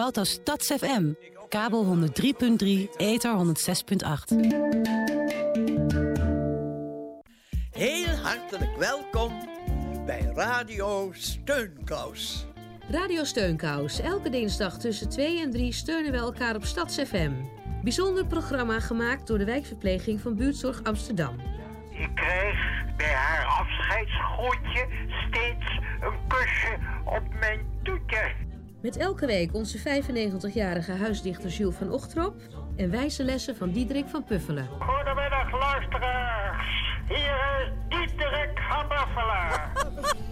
Salto Stads FM. Kabel 103.3, ether 106.8. Heel hartelijk welkom bij Radio Steunkous. Radio Steunkous. Elke dinsdag tussen 2 en 3 steunen we elkaar op Stads FM. Bijzonder programma gemaakt door de wijkverpleging van Buurtzorg Amsterdam. Ik kreeg bij haar afscheidsgroetje steeds een kusje op mijn toetje. Met elke week onze 95-jarige huisdichter Jules van Ochtrop... en wijze lessen van Diederik van Puffelen. Goedemiddag luisteraars. Hier is Diederik van Buffelen.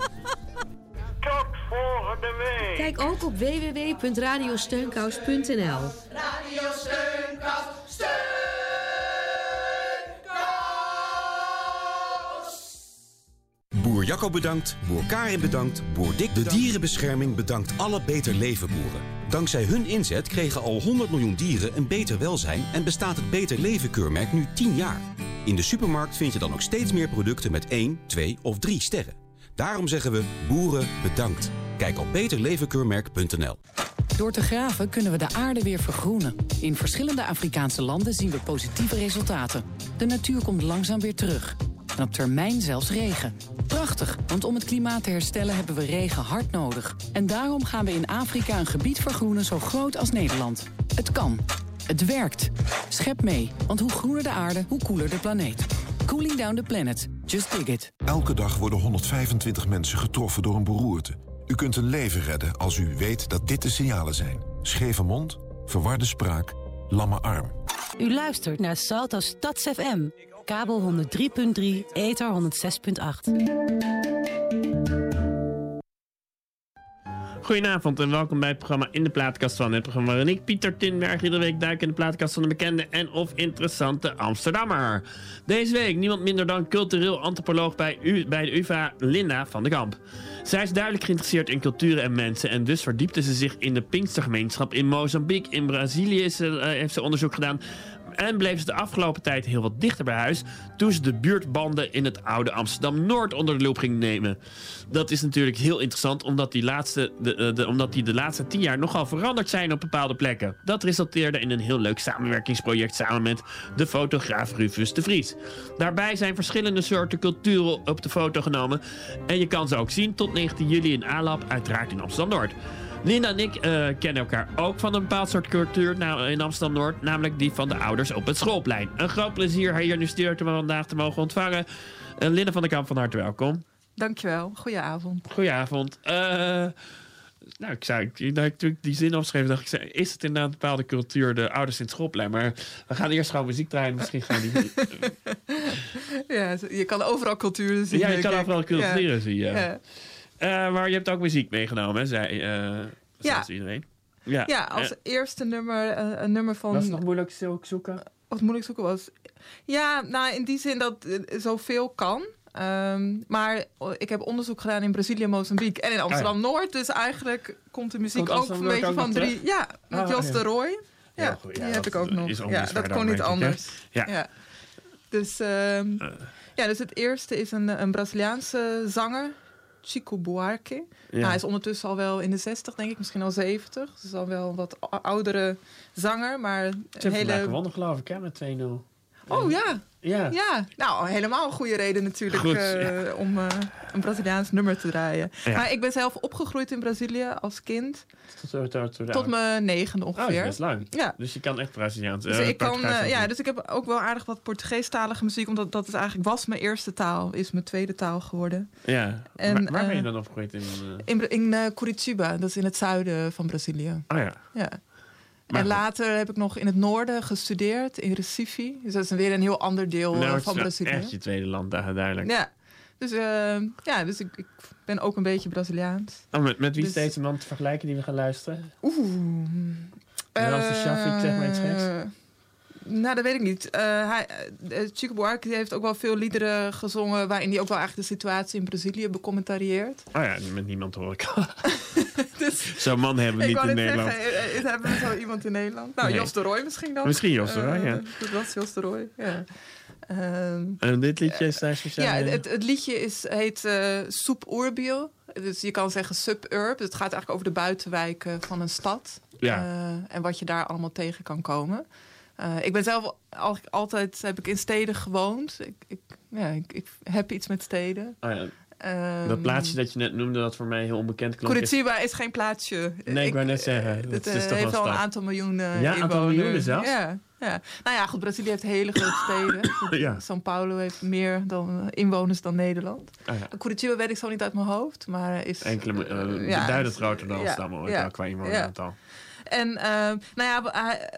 Tot volgende week. Kijk ook op www.radiosteunkous.nl Radio Steunkous. Boer Jacco bedankt, boer Karin bedankt, boer Dick De Dierenbescherming bedankt alle Beter Leven boeren. Dankzij hun inzet kregen al 100 miljoen dieren een beter welzijn... en bestaat het Beter Leven keurmerk nu 10 jaar. In de supermarkt vind je dan ook steeds meer producten met 1, 2 of 3 sterren. Daarom zeggen we boeren bedankt. Kijk op beterlevenkeurmerk.nl. Door te graven kunnen we de aarde weer vergroenen. In verschillende Afrikaanse landen zien we positieve resultaten. De natuur komt langzaam weer terug. En op termijn zelfs regen. Prachtig, want om het klimaat te herstellen hebben we regen hard nodig. En daarom gaan we in Afrika een gebied vergroenen zo groot als Nederland. Het kan. Het werkt. Schep mee, want hoe groener de aarde, hoe koeler de planeet. Cooling down the planet. Just dig it. Elke dag worden 125 mensen getroffen door een beroerte. U kunt een leven redden als u weet dat dit de signalen zijn. Scheve mond, verwarde spraak, lamme arm. U luistert naar Salto Stads FM. Kabel 103.3, ether 106.8. Goedenavond en welkom bij het programma In de Plaatkast van. Het programma waarin ik, Pieter Tinberg, iedere week duik in de plaatkast van de bekende en of interessante Amsterdammer. Deze week niemand minder dan cultureel antropoloog bij, bij de UvA, Linda van de Kamp. Zij is duidelijk geïnteresseerd in culturen en mensen en dus verdiepte ze zich in de Pinkstergemeenschap in Mozambique. In Brazilië is, uh, heeft ze onderzoek gedaan en bleef ze de afgelopen tijd heel wat dichter bij huis toen ze de buurtbanden in het oude Amsterdam-Noord onder de loep ging nemen. Dat is natuurlijk heel interessant omdat die, laatste, de, de, omdat die de laatste tien jaar nogal veranderd zijn op bepaalde plekken. Dat resulteerde in een heel leuk samenwerkingsproject samen met de fotograaf Rufus de Vries. Daarbij zijn verschillende soorten culturen op de foto genomen en je kan ze ook zien tot 19 juli in Alab, uiteraard in Amsterdam-Noord. Linda en ik uh, kennen elkaar ook van een bepaald soort cultuur nou, in Amsterdam-Noord. Namelijk die van de ouders op het schoolplein. Een groot plezier hier nu stuurt we vandaag te mogen ontvangen. Uh, Linda van der Kamp, van harte welkom. Dankjewel. Goedenavond. Goedenavond. Uh, nou, ik zei, toen ik die zin opschreef, dacht ik, zei, is het inderdaad een bepaalde cultuur, de ouders in het schoolplein? Maar we gaan eerst gewoon muziek draaien, misschien gaan die... ja, je kan overal culturen zien. Ja, je kan overal culturen ja. zien, ja. ja. Uh, maar je hebt ook muziek meegenomen, hè, zei uh, ja. iedereen. Ja, ja als uh, eerste nummer een nummer van... Was het nog moeilijk zoeken? Wat moeilijk zoeken was... Ja, nou in die zin dat zoveel kan. Um, maar ik heb onderzoek gedaan in Brazilië, Mozambique en in Amsterdam-Noord. Oh, ja. Dus eigenlijk komt de muziek komt ook een beetje ook van drie... Ja, met oh, Jos ja. de Roy. Ja, ja goed, die heb ik ook nog. Ja, dat kon niet anders. Ja. ja. Dus, um, ja, dus het eerste is een, een Braziliaanse zanger... Chico Buarque. Ja. Nou, hij is ondertussen al wel in de 60, denk ik, misschien al 70. Dus al wel een wat oudere zanger, maar Ze hebben hele... gewonnen, geloof ik, hè, met 2-0. Oh ja. Ja. Ja. Nou, helemaal een goede reden natuurlijk Goed, uh, ja. om uh, een Braziliaans nummer te draaien. Ja. Maar ik ben zelf opgegroeid in Brazilië als kind. Tot, tot, tot, Tot mijn negende Oh, dat ongeveer. best lang. Ja. Dus je kan echt Braziliaans. Dus eh, ik, kan, eh, ja, dus ik heb ook wel aardig wat Portugeestalige muziek. Omdat dat is eigenlijk was mijn eerste taal. Is mijn tweede taal geworden. Ja. En, waar, waar ben je eh, dan opgegroeid? In, eh? In, in eh, Curitiba, dat is in het zuiden van Brazilië. Oh ja. Ja. En later heb ik nog in het noorden gestudeerd, in Recife. Dus dat is weer een heel ander deel nou, eh, van Brazilië. echt je tweede land, daar, duidelijk. Ja, dus, eh, ja, dus ik, ik ben ook een beetje Braziliaans. Oh, met, met wie Dus- deze man te vergelijken die we gaan luisteren? Oeh. Nederlandse Shafiq, zeg maar iets. Eh, Nou, dat weet ik niet. Eh, hij, eh, Chico Buarque heeft ook wel veel liederen gezongen... waarin hij ook wel eigenlijk de situatie in Brazilië becommentarieert. Oh ja, met niemand hoor ik al. Zo'n man hebben we niet in Nederland. Zeggen, eh, eh, hebben we zo iemand in Nederland? Nou, Nee. Jos de Roy misschien dan. Misschien Jos de Roy, Eh, ja. Dat was Jos de Roy, ja. Ehm, En dit liedje is daar speciaal ja, in? het, het liedje is, heet eh Soep Urbio. Dus je kan zeggen suburb. Het gaat eigenlijk over de buitenwijken van een stad. en wat je daar allemaal tegen kan komen. Ik ben zelf al, altijd heb ik in steden gewoond. Ik, ik ja, ik, ik, heb iets met steden. Oh ja. Um, dat plaatsje dat je net noemde, dat voor mij heel onbekend klonk. Curitiba is geen plaatsje. Nee, ik wou net zeggen. Het, is toch heeft al een aantal miljoen uh, Ja, een aantal miljoenen zelfs? Ja, ja. Nou ja, goed, Brazilië heeft hele grote steden. ja. São Paulo heeft meer dan, inwoners dan Nederland. Ah, ja. Curitiba weet ik zo niet uit mijn hoofd, maar is... Enkele, uh, ja, beduidend groter dan Amsterdam, ja, qua inwoneraantal. En uh, nou ja, hij,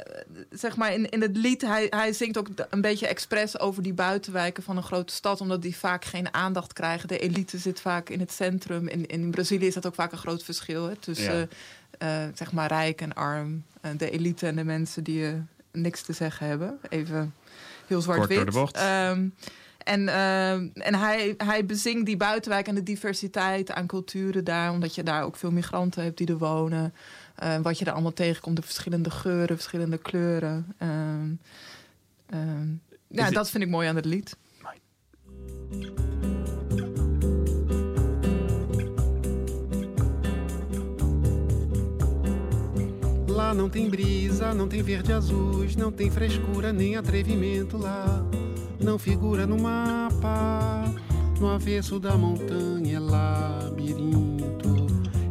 zeg maar in, in het lied, hij, hij zingt ook een beetje expres over die buitenwijken van een grote stad, omdat die vaak geen aandacht krijgen. De elite zit vaak in het centrum. In, in Brazilië is dat ook vaak een groot verschil hè, tussen uh, zeg maar rijk en arm. Uh, de elite en de mensen die niks te zeggen hebben. Even heel zwart-wit. Um, en, uh, en hij, hij bezingt die buitenwijk en de diversiteit aan culturen daar. Omdat je daar ook veel migranten hebt die er wonen. Uh, wat je er allemaal tegenkomt, de verschillende geuren, verschillende kleuren. Uh, ja, dat vind ik mooi aan het lied. Lá não tem brisa, não tem verde azuis, não tem frescura nem atrevimento lá. Não figura no mapa, no avesso da montanha é labirinto.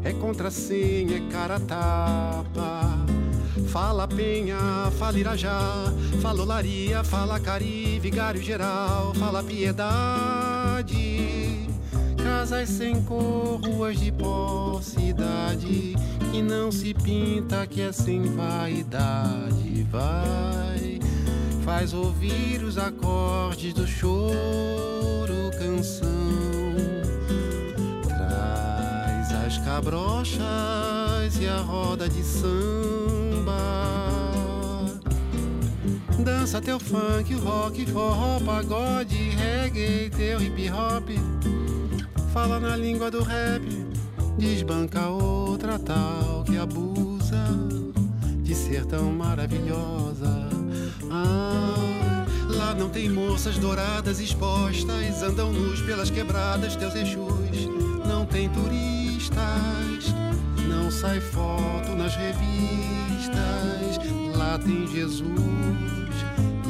É contrassenha, é cara tapa. Fala Penha, fala Irajá, fala Olaria, fala Cari, Vigário Geral, fala Piedade. Casas sem cor, ruas de pó, cidade que não se pinta, que é sem vaidade. Vai, faz ouvir os acordes do choro, canção cabrochas e a roda de samba. Dança teu funk, rock, forró, pagode, reggae, teu hip hop. Fala na língua do rap, desbanca outra tal que abusa de ser tão maravilhosa. Ah, lá não tem moças douradas expostas, andam nus pelas quebradas, teus Exus. Não tem turistas não sai foto nas revistas. Lá tem Jesus,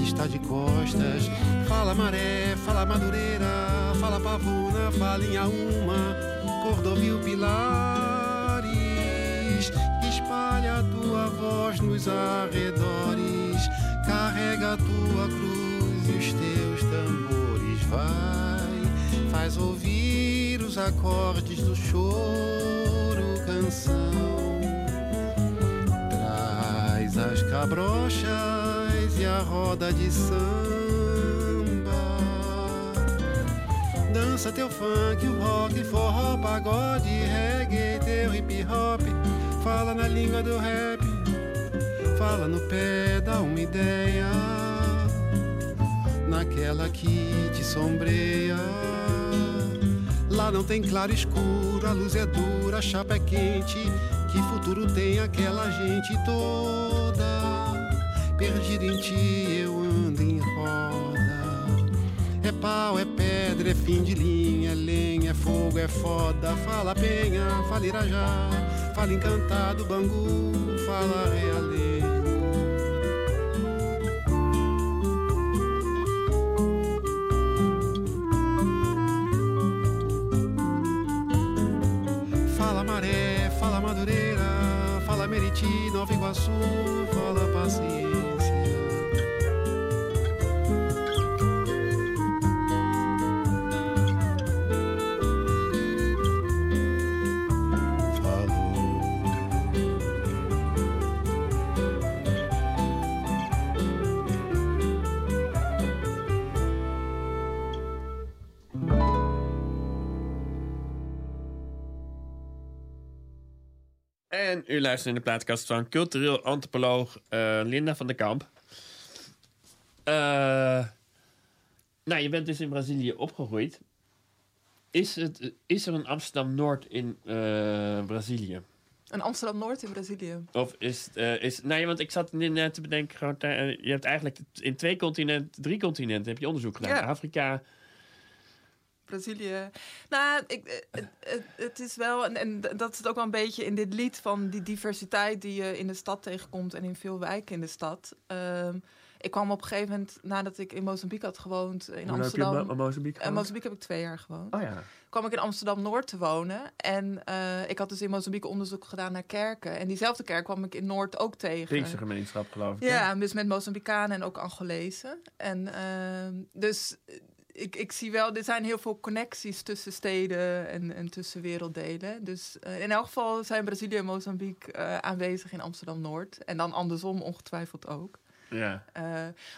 está de costas. Fala maré, fala madureira, fala pavuna, fala em uma, cordovil pilares. Espalha a tua voz nos arredores, carrega a tua cruz e os teus tambores. Vai, faz ouvir os acordes do choro, canção. Traz as cabrochas e a roda de samba. Dança teu funk, o rock, forró, pagode, reggae, teu hip hop. Fala na língua do rap, fala no pé, dá uma ideia. Naquela que te sombreia. Lá não tem claro escuro, a luz é dura, a chapa é quente. Que futuro tem aquela gente toda? Perdido em ti, eu ando em roda. É pau, é pedra, é fim de linha, é lenha, é fogo, é foda. Fala penha, fala irajá, fala encantado, bangu, fala realengo. Meriti, Nova Iguaçu, fala paciência. En u luistert in de plaatkast van cultureel antropoloog uh, Linda van der Kamp. Uh, nou, je bent dus in Brazilië opgegroeid. Is, het, is er een Amsterdam-Noord in uh, Brazilië? Een Amsterdam-Noord in Brazilië? Of is is, nee, want ik zat net te bedenken... Gewoon, je hebt eigenlijk in twee continenten, drie continenten... heb je onderzoek gedaan. Afrika, Brazilië. Nou, ik, het, het, het is wel, en, en dat het ook wel een beetje in dit lied van die diversiteit die je in de stad tegenkomt en in veel wijken in de stad. Ehm, ik kwam op een gegeven moment, nadat ik in Mozambique had gewoond, in Hoe Amsterdam. heb je in Mo- Mozambique In gewoond? Mozambique heb ik twee jaar gewoond. Oh ja. kwam ik in Amsterdam-Noord te wonen. En eh, ik had dus in Mozambique onderzoek gedaan naar kerken. En diezelfde kerk kwam ik in Noord ook tegen. Pinkse gemeenschap, geloof ik. hè? Ja, dus met Mozambicanen en ook Angolezen. En ehm, dus eh, ik, ik zie wel, er zijn heel veel connecties tussen steden en, en tussen werelddelen. Dus eh, in elk geval zijn Brazilië en Mozambique eh, aanwezig in Amsterdam-Noord. En dan andersom ongetwijfeld ook. Ja. Eh,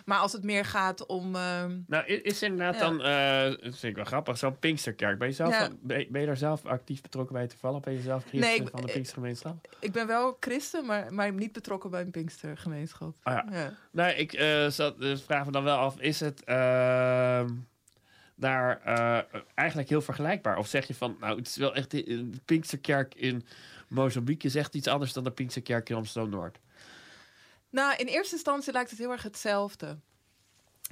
maar als het meer gaat om... ehm, Nou, i- is inderdaad Ja. dan, eh, dat vind ik wel grappig, zo'n Pinksterkerk. Ben je, zelf, Ja. ben, ben je daar zelf actief betrokken bij toevallig? Ben je zelf christen Nee, ik- van de Pinkstergemeenschap? ik ben wel christen, maar, maar niet betrokken bij een Pinkstergemeenschap. Ah ja. Ja. Nee, ik zat, dus vraag me dan wel af, is het ehm, daar eh, eigenlijk heel vergelijkbaar? Of zeg je van, nou, het is wel echt, de Pinksterkerk in Mozambique is echt iets anders dan de Pinksterkerk in Amsterdam-Noord. Nou, in eerste instantie lijkt het heel erg hetzelfde.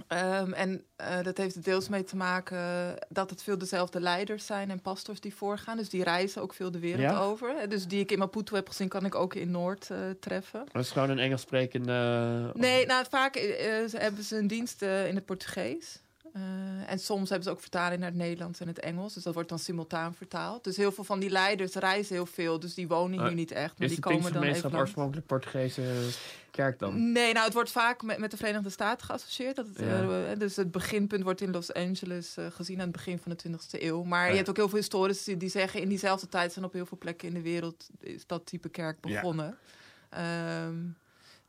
Ehm, en eh, dat heeft deels mee te maken dat het veel dezelfde leiders zijn en pastors die voorgaan. Dus die reizen ook veel de wereld Ja? over. Eh, Dus die ik in Maputo heb gezien, kan ik ook in Noord eh, treffen. Dat is gewoon een Engels sprekende... Nee, nou, vaak eh, hebben ze een dienst eh, in het Portugees. Eh, en soms hebben ze ook vertaling naar het Nederlands en het Engels. Dus dat wordt dan simultaan vertaald. Dus heel veel van die leiders reizen heel veel. Dus die wonen hier Eh, niet echt. Maar is die de komen dan langs. oorspronkelijk Portugese kerk dan? Nee, nou, het wordt vaak met, met de Verenigde Staten geassocieerd. Dat het, Ja. eh, dus het beginpunt wordt in Los Angeles gezien aan het begin van de 20e eeuw. Maar Ja. je hebt ook heel veel historici die zeggen... in diezelfde tijd zijn op heel veel plekken in de wereld... is dat type kerk Ja. begonnen.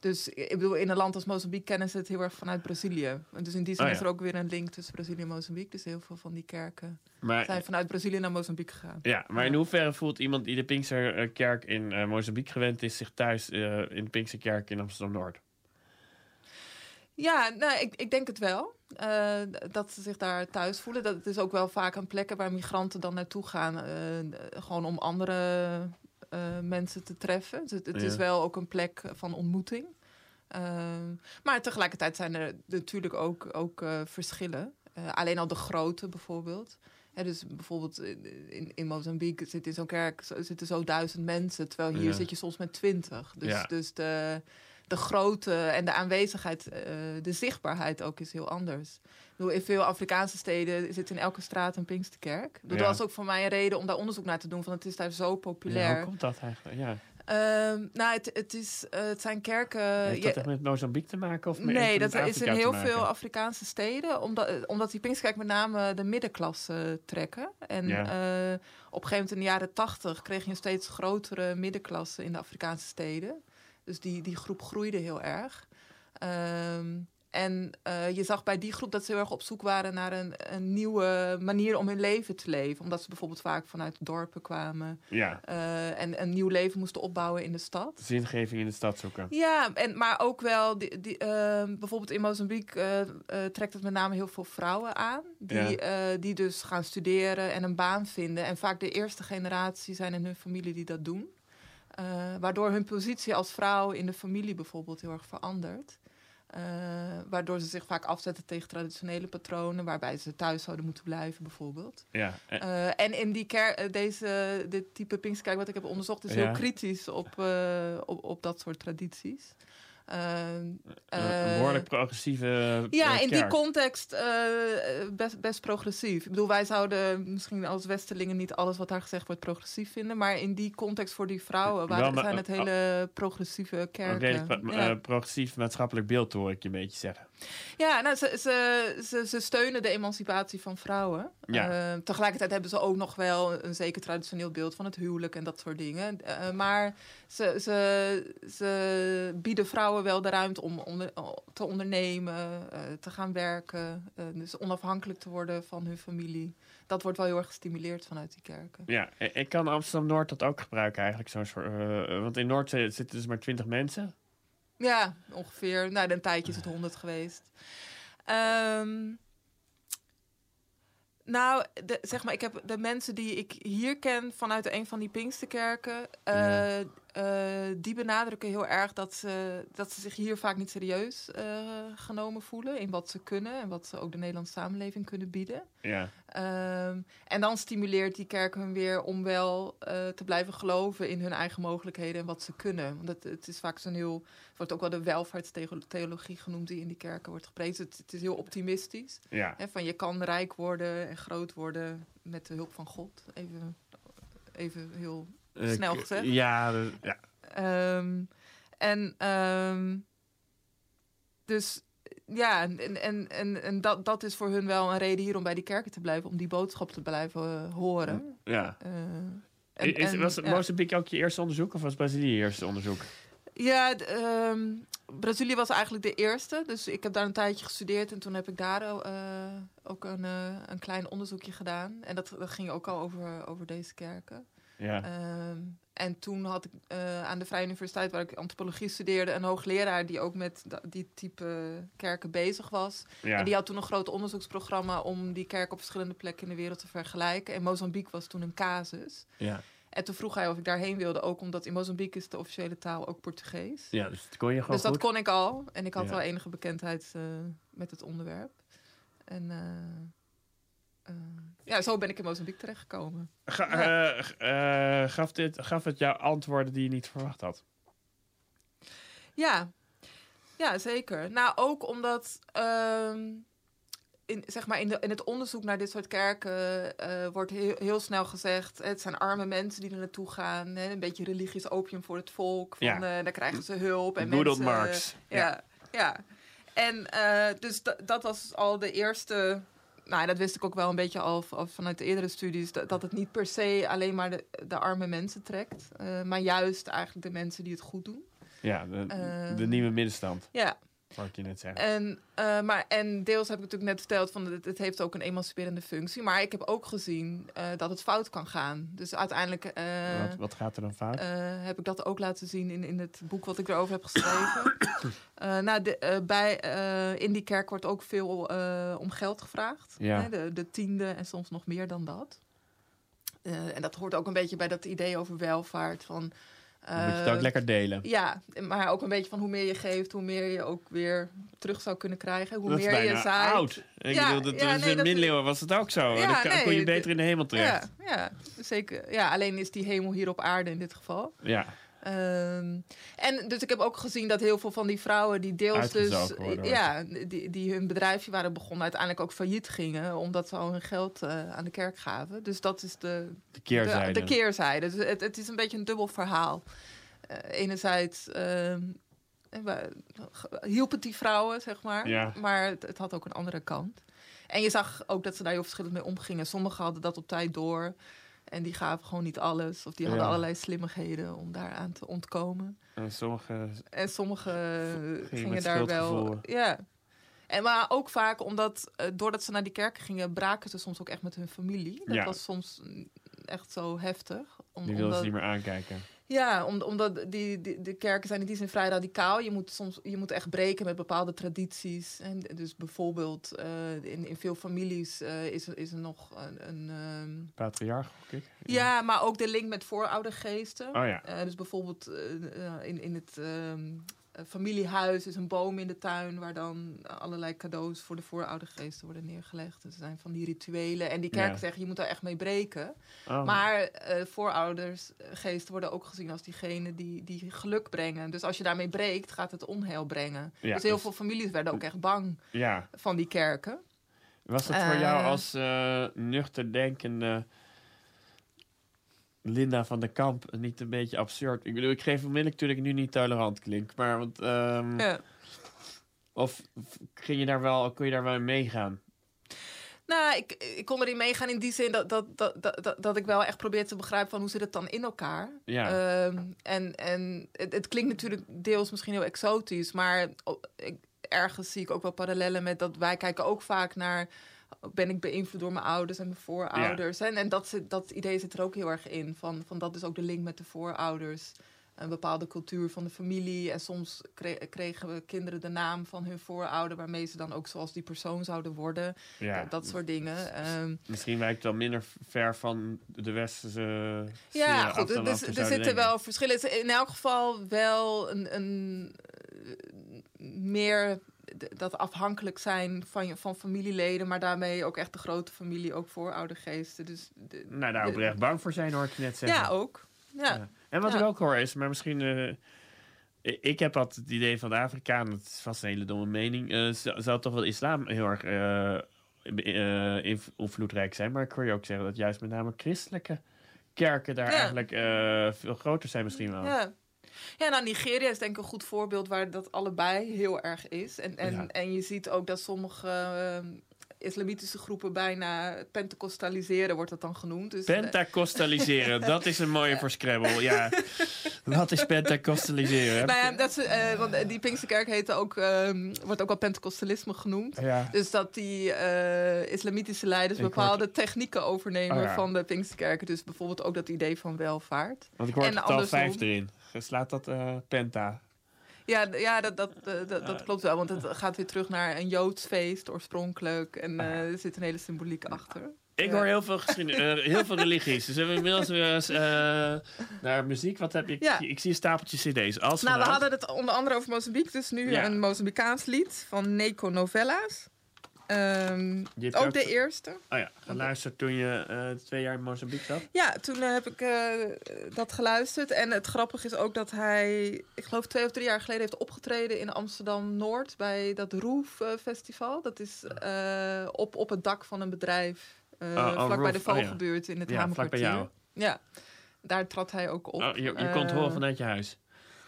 Dus ik bedoel, in een land als Mozambique kennen ze het heel erg vanuit Brazilië. En dus in die zin Oh, is er ook weer een link tussen Brazilië en Mozambique. Dus heel veel van die kerken Maar- zijn vanuit Brazilië naar Mozambique gegaan. Ja, maar in hoeverre voelt iemand die de Pinksterkerk in eh, Mozambique gewend is... zich thuis eh, in de Pinksterkerk in Amsterdam-Noord? Ja, nou, ik, ik denk het wel. Eh, dat ze zich daar thuis voelen. Dat het is ook wel vaak een plekken waar migranten dan naartoe gaan. eh, gewoon om andere eh, mensen te treffen. Dus het het is wel ook een plek van ontmoeting. Ehm, maar tegelijkertijd zijn er natuurlijk ook, ook eh, verschillen. Eh, alleen al de grootte bijvoorbeeld. Hè, dus bijvoorbeeld in, in, Mozambique zit in zo'n kerk zo- zitten zo duizend mensen. Terwijl hier Ja. zit je soms met twintig. Dus, Ja. dus de, de grootte en de aanwezigheid, eh, de zichtbaarheid ook is heel anders. Bedoel, in veel Afrikaanse steden zit in elke straat een Pinksterkerk. Dat Ja. was ook voor mij een reden om daar onderzoek naar te doen. Van het is daar zo populair. Hoe komt dat eigenlijk? Ja. Ehm, nou, het, het, is, eh, het zijn kerken. Heeft dat echt met Mozambique te maken? Of met- nee, dat is in heel veel Afrikaanse steden. Omdat, eh, omdat die Pinksterkerk met name de middenklasse trekken. En Ja. eh, op een gegeven moment in de jaren tachtig kreeg je een steeds grotere middenklasse in de Afrikaanse steden. Dus die, die groep groeide heel erg. Ehm, en eh, je zag bij die groep dat ze heel erg op zoek waren naar een, een nieuwe manier om hun leven te leven. Omdat ze bijvoorbeeld vaak vanuit dorpen kwamen. Ja. eh, en een nieuw leven moesten opbouwen in de stad. Zingeving in de stad zoeken. Ja, en, maar ook wel, die, die, ehm, bijvoorbeeld in Mozambique eh, eh, trekt het met name heel veel vrouwen aan. Die, Ja. eh, die dus gaan studeren en een baan vinden. En vaak de eerste generatie zijn in hun familie die dat doen. Eh, waardoor hun positie als vrouw in de familie bijvoorbeeld heel erg verandert. Eh, waardoor ze zich vaak afzetten tegen traditionele patronen, waarbij ze thuis zouden moeten blijven, bijvoorbeeld. Ja. en- Eh, en in die ker eh, deze, dit type Pinksterkerk wat ik heb onderzocht, is Ja. heel kritisch op, op, op dat soort tradities. Ehm, een eh, behoorlijk progressieve ja, eh, in die context eh, best, best progressief. Ik bedoel, wij zouden misschien als Westelingen niet alles wat daar gezegd wordt progressief vinden. Maar in die context voor die vrouwen maar- zijn het hele progressieve Een kerken. redelijk Ja. progressief maatschappelijk beeld, hoor ik je een beetje zeggen. Ja, nou, ze, ze, ze, ze steunen de emancipatie van vrouwen. Ja. Eh, tegelijkertijd hebben ze ook nog wel een zeker traditioneel beeld van het huwelijk en dat soort dingen. Eh, maar ze, ze, ze bieden vrouwen wel de ruimte om onder- te ondernemen, eh, te gaan werken. dus onafhankelijk te worden van hun familie. Dat wordt wel heel erg gestimuleerd vanuit die kerken. Ja, ik kan Amsterdam-Noord dat ook gebruiken eigenlijk. Zo'n soort, want in Noord zi- zitten dus maar 20 mensen. Ja, ongeveer. Nou, een tijdje is het 100 geweest. Ehm, nou, de, zeg maar, ik heb de mensen die ik hier ken vanuit een van die Pinksterkerken. eh, Ja. Eh, die benadrukken heel erg dat ze, dat ze zich hier vaak niet serieus uh, genomen voelen in wat ze kunnen en wat ze ook de Nederlandse samenleving kunnen bieden. Ja. Um, en dan stimuleert die kerk hun weer om wel uh, te blijven geloven in hun eigen mogelijkheden en wat ze kunnen. Want het, het is vaak zo'n heel, wordt ook wel de welvaartstheologie genoemd die in die kerken wordt geprezen. Het, het is heel optimistisch. Ja. Hè, van je kan rijk worden en groot worden met de hulp van God. Even, even heel snel gezegd. Ja, ja. Um, en um, dus ja, en, en, en, en dat, dat is voor hun wel een reden hier om bij die kerken te blijven, om die boodschap te blijven uh, horen. Ja. Uh, en, is, was ja. Mozambique ook je eerste onderzoek of was Brazilië je eerste onderzoek? Ja, um, Brazilië was eigenlijk de eerste. Dus ik heb daar een tijdje gestudeerd en toen heb ik daar uh, ook een, een klein onderzoekje gedaan. En dat, dat ging ook al over, over deze kerken. Ja. Um, en toen had ik uh, aan de Vrije Universiteit, waar ik antropologie studeerde, een hoogleraar die ook met die type kerken bezig was. Ja. En die had toen een groot onderzoeksprogramma om die kerken op verschillende plekken in de wereld te vergelijken. En Mozambique was toen een casus. Ja. En toen vroeg hij of ik daarheen wilde, ook omdat in Mozambique is de officiële taal ook Portugees. Ja, dus dat kon je gewoon Dus dat goed. kon ik al. En ik had Ja. wel enige bekendheid uh, met het onderwerp. En uh, uh, ja, zo ben ik in Mozambique terechtgekomen. Ga, Ja. eh, eh, gaf, dit, gaf het jou antwoorden die je niet verwacht had? Ja, ja zeker. Nou, ook omdat ehm, in, zeg maar in, de, in het onderzoek naar dit soort kerken eh, wordt heel, heel snel gezegd: het zijn arme mensen die er naartoe gaan. Hè, een beetje religieus opium voor het volk. Van, Ja. eh, daar krijgen ze hulp. En old mensen, Marx. ja, ja. Ja. En eh, dus da- dat was al de eerste. Nou, dat wist ik ook wel een beetje al, al vanuit de eerdere studies. Dat, dat het niet per se alleen maar de, de arme mensen trekt. eh, maar juist eigenlijk de mensen die het goed doen. Ja, de, Eh, de nieuwe middenstand. Ja. Wat ik je net zei. En, eh, maar, en deels heb ik natuurlijk net verteld van het, het heeft ook een emanciperende functie. Maar ik heb ook gezien eh, dat het fout kan gaan. Dus uiteindelijk eh, wat, wat gaat er dan fout? heb ik dat ook laten zien in, in het boek wat ik erover heb geschreven. Nou, de, bij, in die kerk wordt ook veel om geld gevraagd. Ja. Hè, de, de tiende en soms nog meer dan dat. En dat hoort ook een beetje bij dat idee over welvaart. Van, Dan moet je het eh, ook lekker delen. ja, maar ook een beetje van hoe meer je geeft, hoe meer je ook weer terug zou kunnen krijgen. Hoe dat meer je zaait. oud. Ik Ja, bedoel, dat, ja, nee, in de dat- middeleeuwen was het ook zo. Ja, dan kon je beter in de hemel terecht. Ja, ja, zeker. Ja, alleen is die hemel hier op aarde in dit geval. Ja. Ehm, en dus ik heb ook gezien dat heel veel van die vrouwen die deels dus ja, die, die hun bedrijfje waren begonnen uiteindelijk ook failliet gingen omdat ze al hun geld eh, aan de kerk gaven. Dus dat is de, De keerzijde. De, de keerzijde. Dus het, het is een beetje een dubbel verhaal. Eh, enerzijds ehm, eh, hielp het die vrouwen, zeg maar. Ja. Maar het, het had ook een andere kant. En je zag ook dat ze daar heel verschillend mee omgingen. Sommigen hadden dat op tijd door. En die gaven gewoon niet alles. Of die hadden Ja. allerlei slimmigheden om daaraan te ontkomen. En sommige En sommigen gingen daar wel. Ja. En maar ook vaak omdat, eh, doordat ze naar die kerken gingen, braken ze soms ook echt met hun familie. Dat Ja. was soms echt zo heftig. Om, die wilden omdat, ze niet meer aankijken. Ja, om, omdat die, die, de kerken zijn in die zin vrij radicaal. Je moet soms je moet echt breken met bepaalde tradities. En dus bijvoorbeeld eh, in, in veel families eh, is, er, is er nog een. een ehm, Patriarch, ik. ja, maar ook de link met vooroudergeesten. Oh ja. Eh, dus bijvoorbeeld in, in het ehm, eh, familiehuis is een boom in de tuin... waar dan allerlei cadeaus voor de vooroudergeesten worden neergelegd. Dus er zijn van die rituelen. En die kerken Ja. zeggen, je moet daar echt mee breken. Oh. Maar eh vooroudersgeesten worden ook gezien als diegene die, die geluk brengen. Dus als je daarmee breekt, gaat het onheil brengen. Ja, dus heel dus- veel families werden ook echt bang Ja. van die kerken. Was het voor jou Eh. als eh, nuchter denkende Linda van der Kamp niet een beetje absurd? Ik bedoel, ik geef onmiddellijk ik nu niet tolerant klink. Maar want, ehm, Ja. Of ging je daar wel, kon je daar wel in meegaan? Nou, ik, ik kon erin meegaan in die zin dat, dat, dat, dat, dat, ik wel echt probeer te begrijpen van hoe zit het dan in elkaar. Ja. Ehm, en en het, het klinkt natuurlijk deels misschien heel exotisch, maar ik, ergens zie ik ook wel parallellen met dat wij kijken ook vaak naar ben ik beïnvloed door mijn ouders en mijn voorouders. En, en dat, dat idee zit er ook heel erg in. Van, van dat is ook de link met de voorouders. een bepaalde cultuur van de familie. En soms kregen we kinderen de naam van hun voorouder, waarmee ze dan ook zoals die persoon zouden worden. Ja. dat soort dingen. Um, Misschien wijkt het dan minder ver van de westerse. Ja, goed. Dus, er zitten wel verschillen. In elk geval wel een, een meer dat afhankelijk zijn van, je, van familieleden, maar daarmee ook echt de grote familie, ook vooroudergeesten. Dus de, nou, daar ook echt bang voor zijn, hoor ik net zeggen. Ja, ook. Ja. En wat ik ook hoor is, maar misschien. Uh, ik heb altijd het idee van de Afrikaan, dat is vast een hele domme mening, uh, zou toch wel islam heel erg uh, invloedrijk zijn. Maar ik hoor je ook zeggen dat juist met name christelijke kerken daar eigenlijk veel groter zijn misschien wel. Ja. Ja, nou, Nigeria is denk ik een goed voorbeeld waar dat allebei heel erg is. En, en, en je ziet ook dat sommige islamitische groepen bijna pentecostaliseren, wordt dat dan genoemd. Dus, eh, pentecostaliseren, dat is een mooie voor Scrabble, ja. Wat is pentecostaliseren? Nou ja, dat is, uh, want die Pinksterkerk heet ook, uh, wordt ook wel pentecostalisme genoemd. Ja. Dus dat die uh, islamitische leiders bepaalde technieken overnemen oh van de Pinksterkerken. Dus bijvoorbeeld ook dat idee van welvaart. Want ik hoor en het al vijf erin. Slaat dat penta? Ja, ja dat, dat, dat, dat, klopt wel. Want het gaat weer terug naar een Joods feest oorspronkelijk. En uh, er zit een hele symboliek achter. Ik hoor heel veel geschiedenis, uh, heel veel religies. Dus we hebben inmiddels weer eens uh, naar muziek. Wat heb je? Ja. Ik zie een stapeltje cd's. Als nou, we hadden het onder andere over Mozambique. Dus nu ja. een Mozambicaans lied van Neko Novella's. Um, ook de eerste. Oh ja, geluisterd toen je uh, twee jaar in Mozambique zat? Ja, toen uh, heb ik uh, dat geluisterd. En het grappige is ook dat hij, ik geloof twee of drie jaar geleden, heeft opgetreden in Amsterdam-Noord bij dat Roof Festival. Dat is op, op het dak van een bedrijf, oh, oh, vlak bij de Vogelbuurt in het ja, Hamerkwartier. Ja, daar trad hij ook op. Oh, je, je kon het horen vanuit je huis?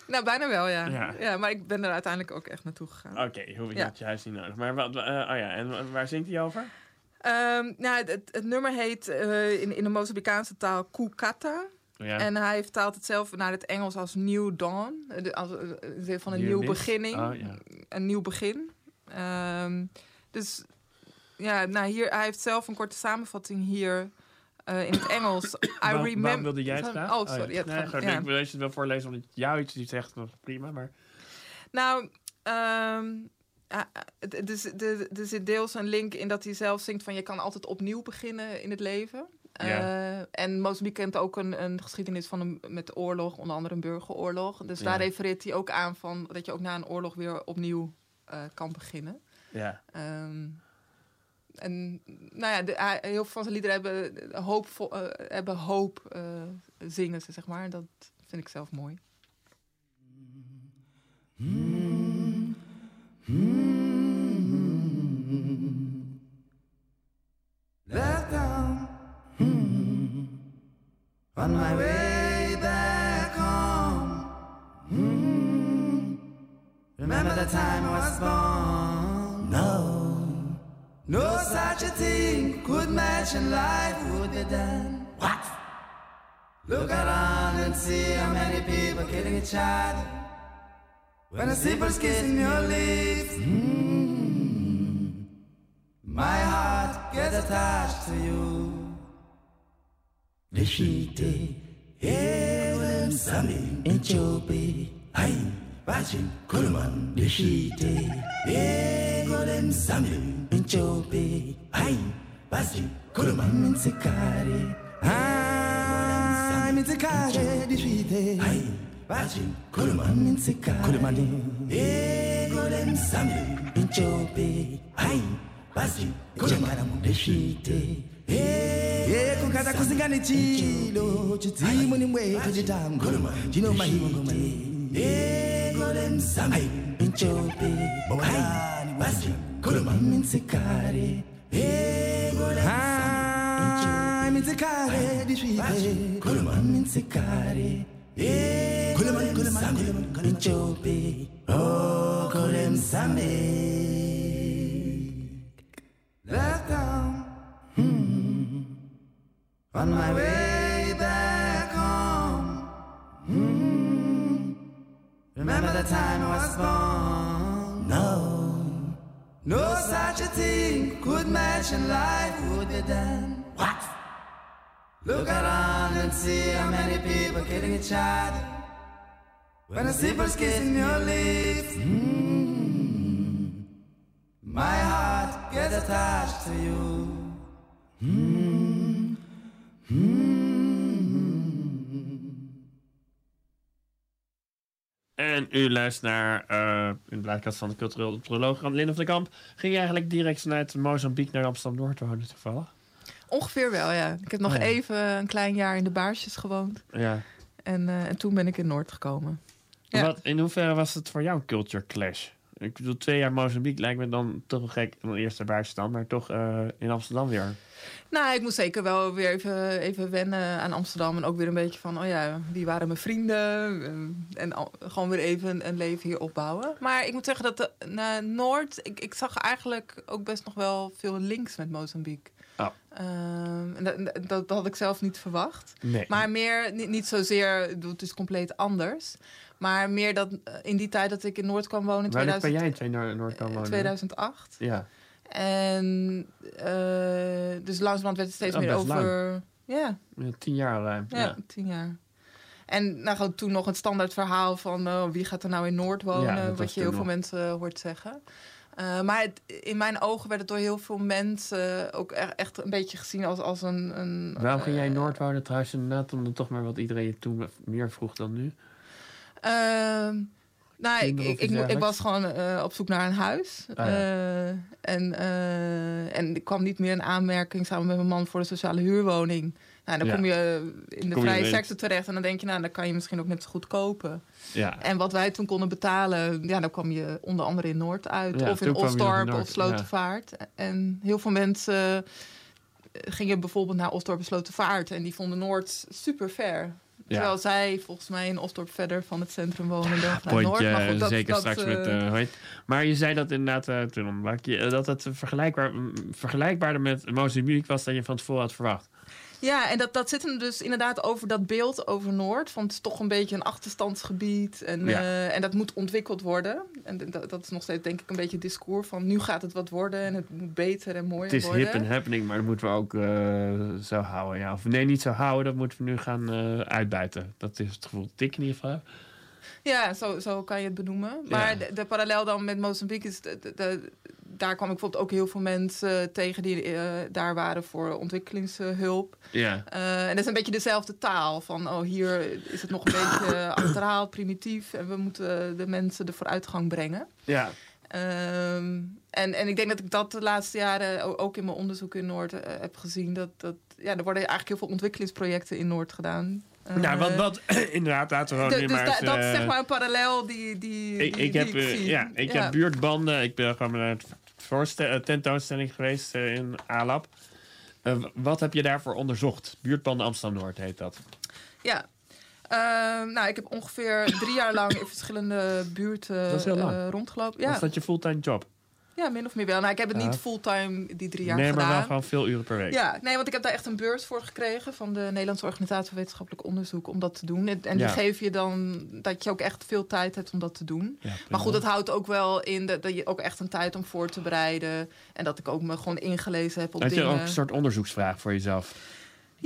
Nou, bijna wel, ja. ja. maar ik ben er uiteindelijk ook echt naartoe gegaan. Oké, okay, je ja. je huis niet nodig. Maar wat, uh, oh ja, en waar zingt hij over? Um, nou, het, het, nummer heet uh, in, in de Mozambicaanse taal Kukata. Ja. En hij vertaalt het zelf naar het Engels als New Dawn. Als, van een nieuw beginning. Oh, ja. Een nieuw begin. Um, dus ja, nou hier, hij heeft zelf een korte samenvatting hier uh, in het Engels. I remember. Waarom wilde jij het graag? Oh, sorry. Oh, ja. nee, ja. Ik wil het wel voorlezen, omdat jou iets niet zegt. Prima, maar... Nou, um, uh, er zit deels een link in dat hij zelf zingt van... je kan altijd opnieuw beginnen in het leven. Ja. Uh, en Mozambique kent ook een, een geschiedenis van een, met oorlog, onder andere een burgeroorlog. Dus daar refereert hij ook aan van dat je ook na een oorlog weer opnieuw kan beginnen. Ja. Um, en nou ja, de, heel veel van zijn liederen hebben hoop, uh, hebben hoop uh, zingen ze, zeg maar. Dat vind ik zelf mooi. Mm. Mm. When a kiss in your lips, mm, my heart gets attached to you. Rishite, Ewem sami Enchope, Hai, Bajin, Kuluman, Rishite, Egolem sami Enchope, Hai, Bajin, Kuluman, Sikari, Hai, Mitikare, Rishite, Hai, Bacı kurmanın sıkar Kurmanı E eh, golem samle inchope Ay basi kuchangana mundesvite yekugada kusingane eh, eh, chilo chidzimu nimweto chitambo chino mahingomai inchope ai basi kurumamintsikare mitsikare disvive kurumamintsikare Oh, kulem same Left down hmm. On my way back home hmm. Remember the time I was born No no such a thing could match in life would be done. What? Look around and see how many people killing each other. When a zipper's kissing your lips, mm, my heart gets attached to you. Mm, En u luistert naar, uh, in de plaatkast van de cultureel proloog van Lin of de Kamp. Ging je eigenlijk direct vanuit Mozambique naar Amsterdam-Noord wonen toevallig? Ongeveer wel, ja. Ik heb nog Ja. even een klein jaar in de Baarsjes gewoond. Ja. En, eh, en toen ben ik in Noord gekomen. Ja. Wat, in hoeverre was het voor jou een culture clash? Ik bedoel, twee jaar Mozambique lijkt me dan toch wel gek. Dan eerst naar Buitenstand, maar toch eh, in Amsterdam weer. Nou, ik moest zeker wel weer even, even wennen aan Amsterdam. En ook weer een beetje van, oh ja, wie waren mijn vrienden? Eh, En gewoon weer even een, leven hier opbouwen. Maar ik moet zeggen dat de, na Noord... Ik, ik zag eigenlijk ook best nog wel veel links met Mozambique. Oh. Dat, dat, had ik zelf niet verwacht. Nee. Maar meer, niet, niet zozeer, het is compleet anders. Maar meer dat eh, in die tijd dat ik in Noord kwam wonen, in Wanneer ben 2000 jij in Noord- kan wonen? 2008. Ja. En eh, dus langzamerhand werd het steeds Oh, meer over... Ja, Ja, Tien jaar ruim. ja, Ja. tien jaar. En nou, gewoon toen nog het standaard verhaal van oh, wie gaat er nou in Noord wonen, Ja, wat je heel veel mensen hoort zeggen. Eh, maar het, in mijn ogen werd het door heel veel mensen ook e- echt een beetje gezien als, als een, een. Waarom ging jij in Noord wonen trouwens inderdaad? Omdat toch maar wat iedereen je toen meer vroeg dan nu. Ehm, nou, ik, ik, was gewoon eh, op zoek naar een huis. Ah, ja. Eh, en, eh, en ik kwam niet meer in aanmerking samen met mijn man voor de sociale huurwoning. Nou, dan Ja. kom je in de Kom vrije sector terecht en dan denk je, nou, dan kan je misschien ook net zo goed kopen. Ja. En wat wij toen konden betalen, ja, dan kwam je onder andere in Noord uit. Ja, of in Osdorp of Slotervaart. En heel veel mensen eh, gingen bijvoorbeeld naar Osdorp en Slotervaart. En die vonden Noord super ver. Terwijl zij volgens mij in Osdorp verder van het centrum wonen dan vanuit Noord. Maar goed, dat- zeker dat, straks eh, met... eh, heet- maar je zei dat inderdaad, eh, toen ontbrak je, eh, dat het vergelijkbaar, vergelijkbaarder met Mozambique was dan je van tevoren had verwacht. Ja, en dat, dat zit hem dus inderdaad over dat beeld over Noord. Van het is toch een beetje een achterstandsgebied. En, Ja. eh, en dat moet ontwikkeld worden. En dat, dat is nog steeds denk ik een beetje het discours van... nu gaat het wat worden en het moet beter en mooier Het is worden. hip en happening, maar dat moeten we ook eh, zo houden. Ja. Of nee, niet zo houden, dat moeten we nu gaan eh, uitbuiten. Dat is het gevoel dat ik in ieder geval. Ja, zo, zo kan je het benoemen. Maar Ja. de, de parallel dan met Mozambique is... De, daar kwam ik bijvoorbeeld ook heel veel mensen tegen... die eh, daar waren voor ontwikkelingshulp. Ja. Eh, en dat is een beetje dezelfde taal. Van, oh, hier is het nog een beetje achterhaald, primitief. En we moeten de mensen de vooruitgang brengen. Ja. Ehm, en, en ik denk dat ik dat de laatste jaren ook in mijn onderzoek in Noord eh, heb gezien. Dat, dat, ja, er worden eigenlijk heel veel ontwikkelingsprojecten in Noord gedaan. Eh, nou, wat, wat inderdaad, laten we gewoon dus maar eens, dat is eh, zeg maar een parallel die, die, Ik, die, ik die heb, eh, ja, ik heb buurtbanden. Ik ben gewoon naar eh, tentoonstelling geweest eh, in ALAB. Eh, wat heb je daarvoor onderzocht? Buurtbanden Amsterdam-Noord heet dat. Ja. Nou, ik heb ongeveer drie jaar lang in verschillende buurten Dat eh, rondgelopen. Ja. Was dat je fulltime job? Ja, min of meer wel. Nou, ik heb het niet fulltime die drie jaar nee, gedaan. maar wel gewoon veel uren per week. Ja, nee, want ik heb daar echt een beurs voor gekregen van de Nederlandse Organisatie voor Wetenschappelijk Onderzoek om dat te doen. En, en die geef je dan dat je ook echt veel tijd hebt om dat te doen. Ja, maar goed, dat houdt ook wel in dat, dat je ook echt een tijd om voor te bereiden. En dat ik ook me gewoon ingelezen heb op Had je dingen. ook een soort onderzoeksvraag voor jezelf?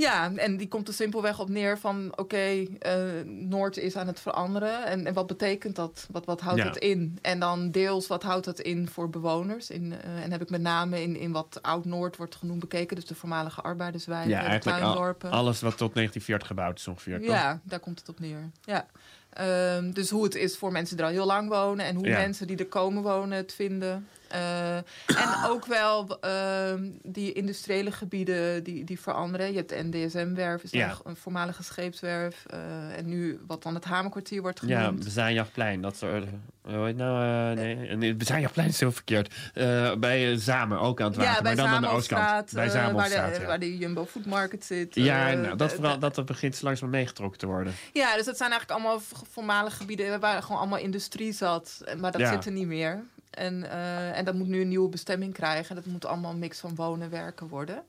Ja, en die komt er simpelweg op neer van... oké, eh, Noord is aan het veranderen. En, en wat betekent dat? Wat, wat houdt Ja. het in? En dan deels, wat houdt dat in voor bewoners? In, eh, en heb ik met name in, in wat Oud-Noord wordt genoemd bekeken. Dus de voormalige arbeiderswijken, ja, de eigenlijk al- alles wat tot 1940 gebouwd is ongeveer, toch? Ja, daar komt het op neer. Ja. Ehm, dus hoe het is voor mensen die er al heel lang wonen... en hoe Ja. mensen die er komen wonen het vinden... Eh, en ook wel ehm, die industriële gebieden die, die veranderen. Je hebt de NDSM-werf, is Ja. een voormalige scheepswerf. eh, en nu wat dan het Hamerkwartier wordt Ja, genoemd. Bezaanjachtplein, dat soort... Hoe heet nou? eh, nee, Bezaanjachtplein is heel verkeerd. Eh, bij eh, Zamen, ook aan het water, ja, bij maar dan aan de oostkant. Bij eh, waar, de, ja. waar de Jumbo Food Market zit. Ja, eh, nou, dat, vooral, dat begint langzaam meegetrokken te worden. Ja, dus dat zijn eigenlijk allemaal voormalige gebieden waar gewoon allemaal industrie zat. Maar dat Ja. zit er niet meer. En, eh, en dat moet nu een nieuwe bestemming krijgen. Dat moet allemaal een mix van wonen en werken worden.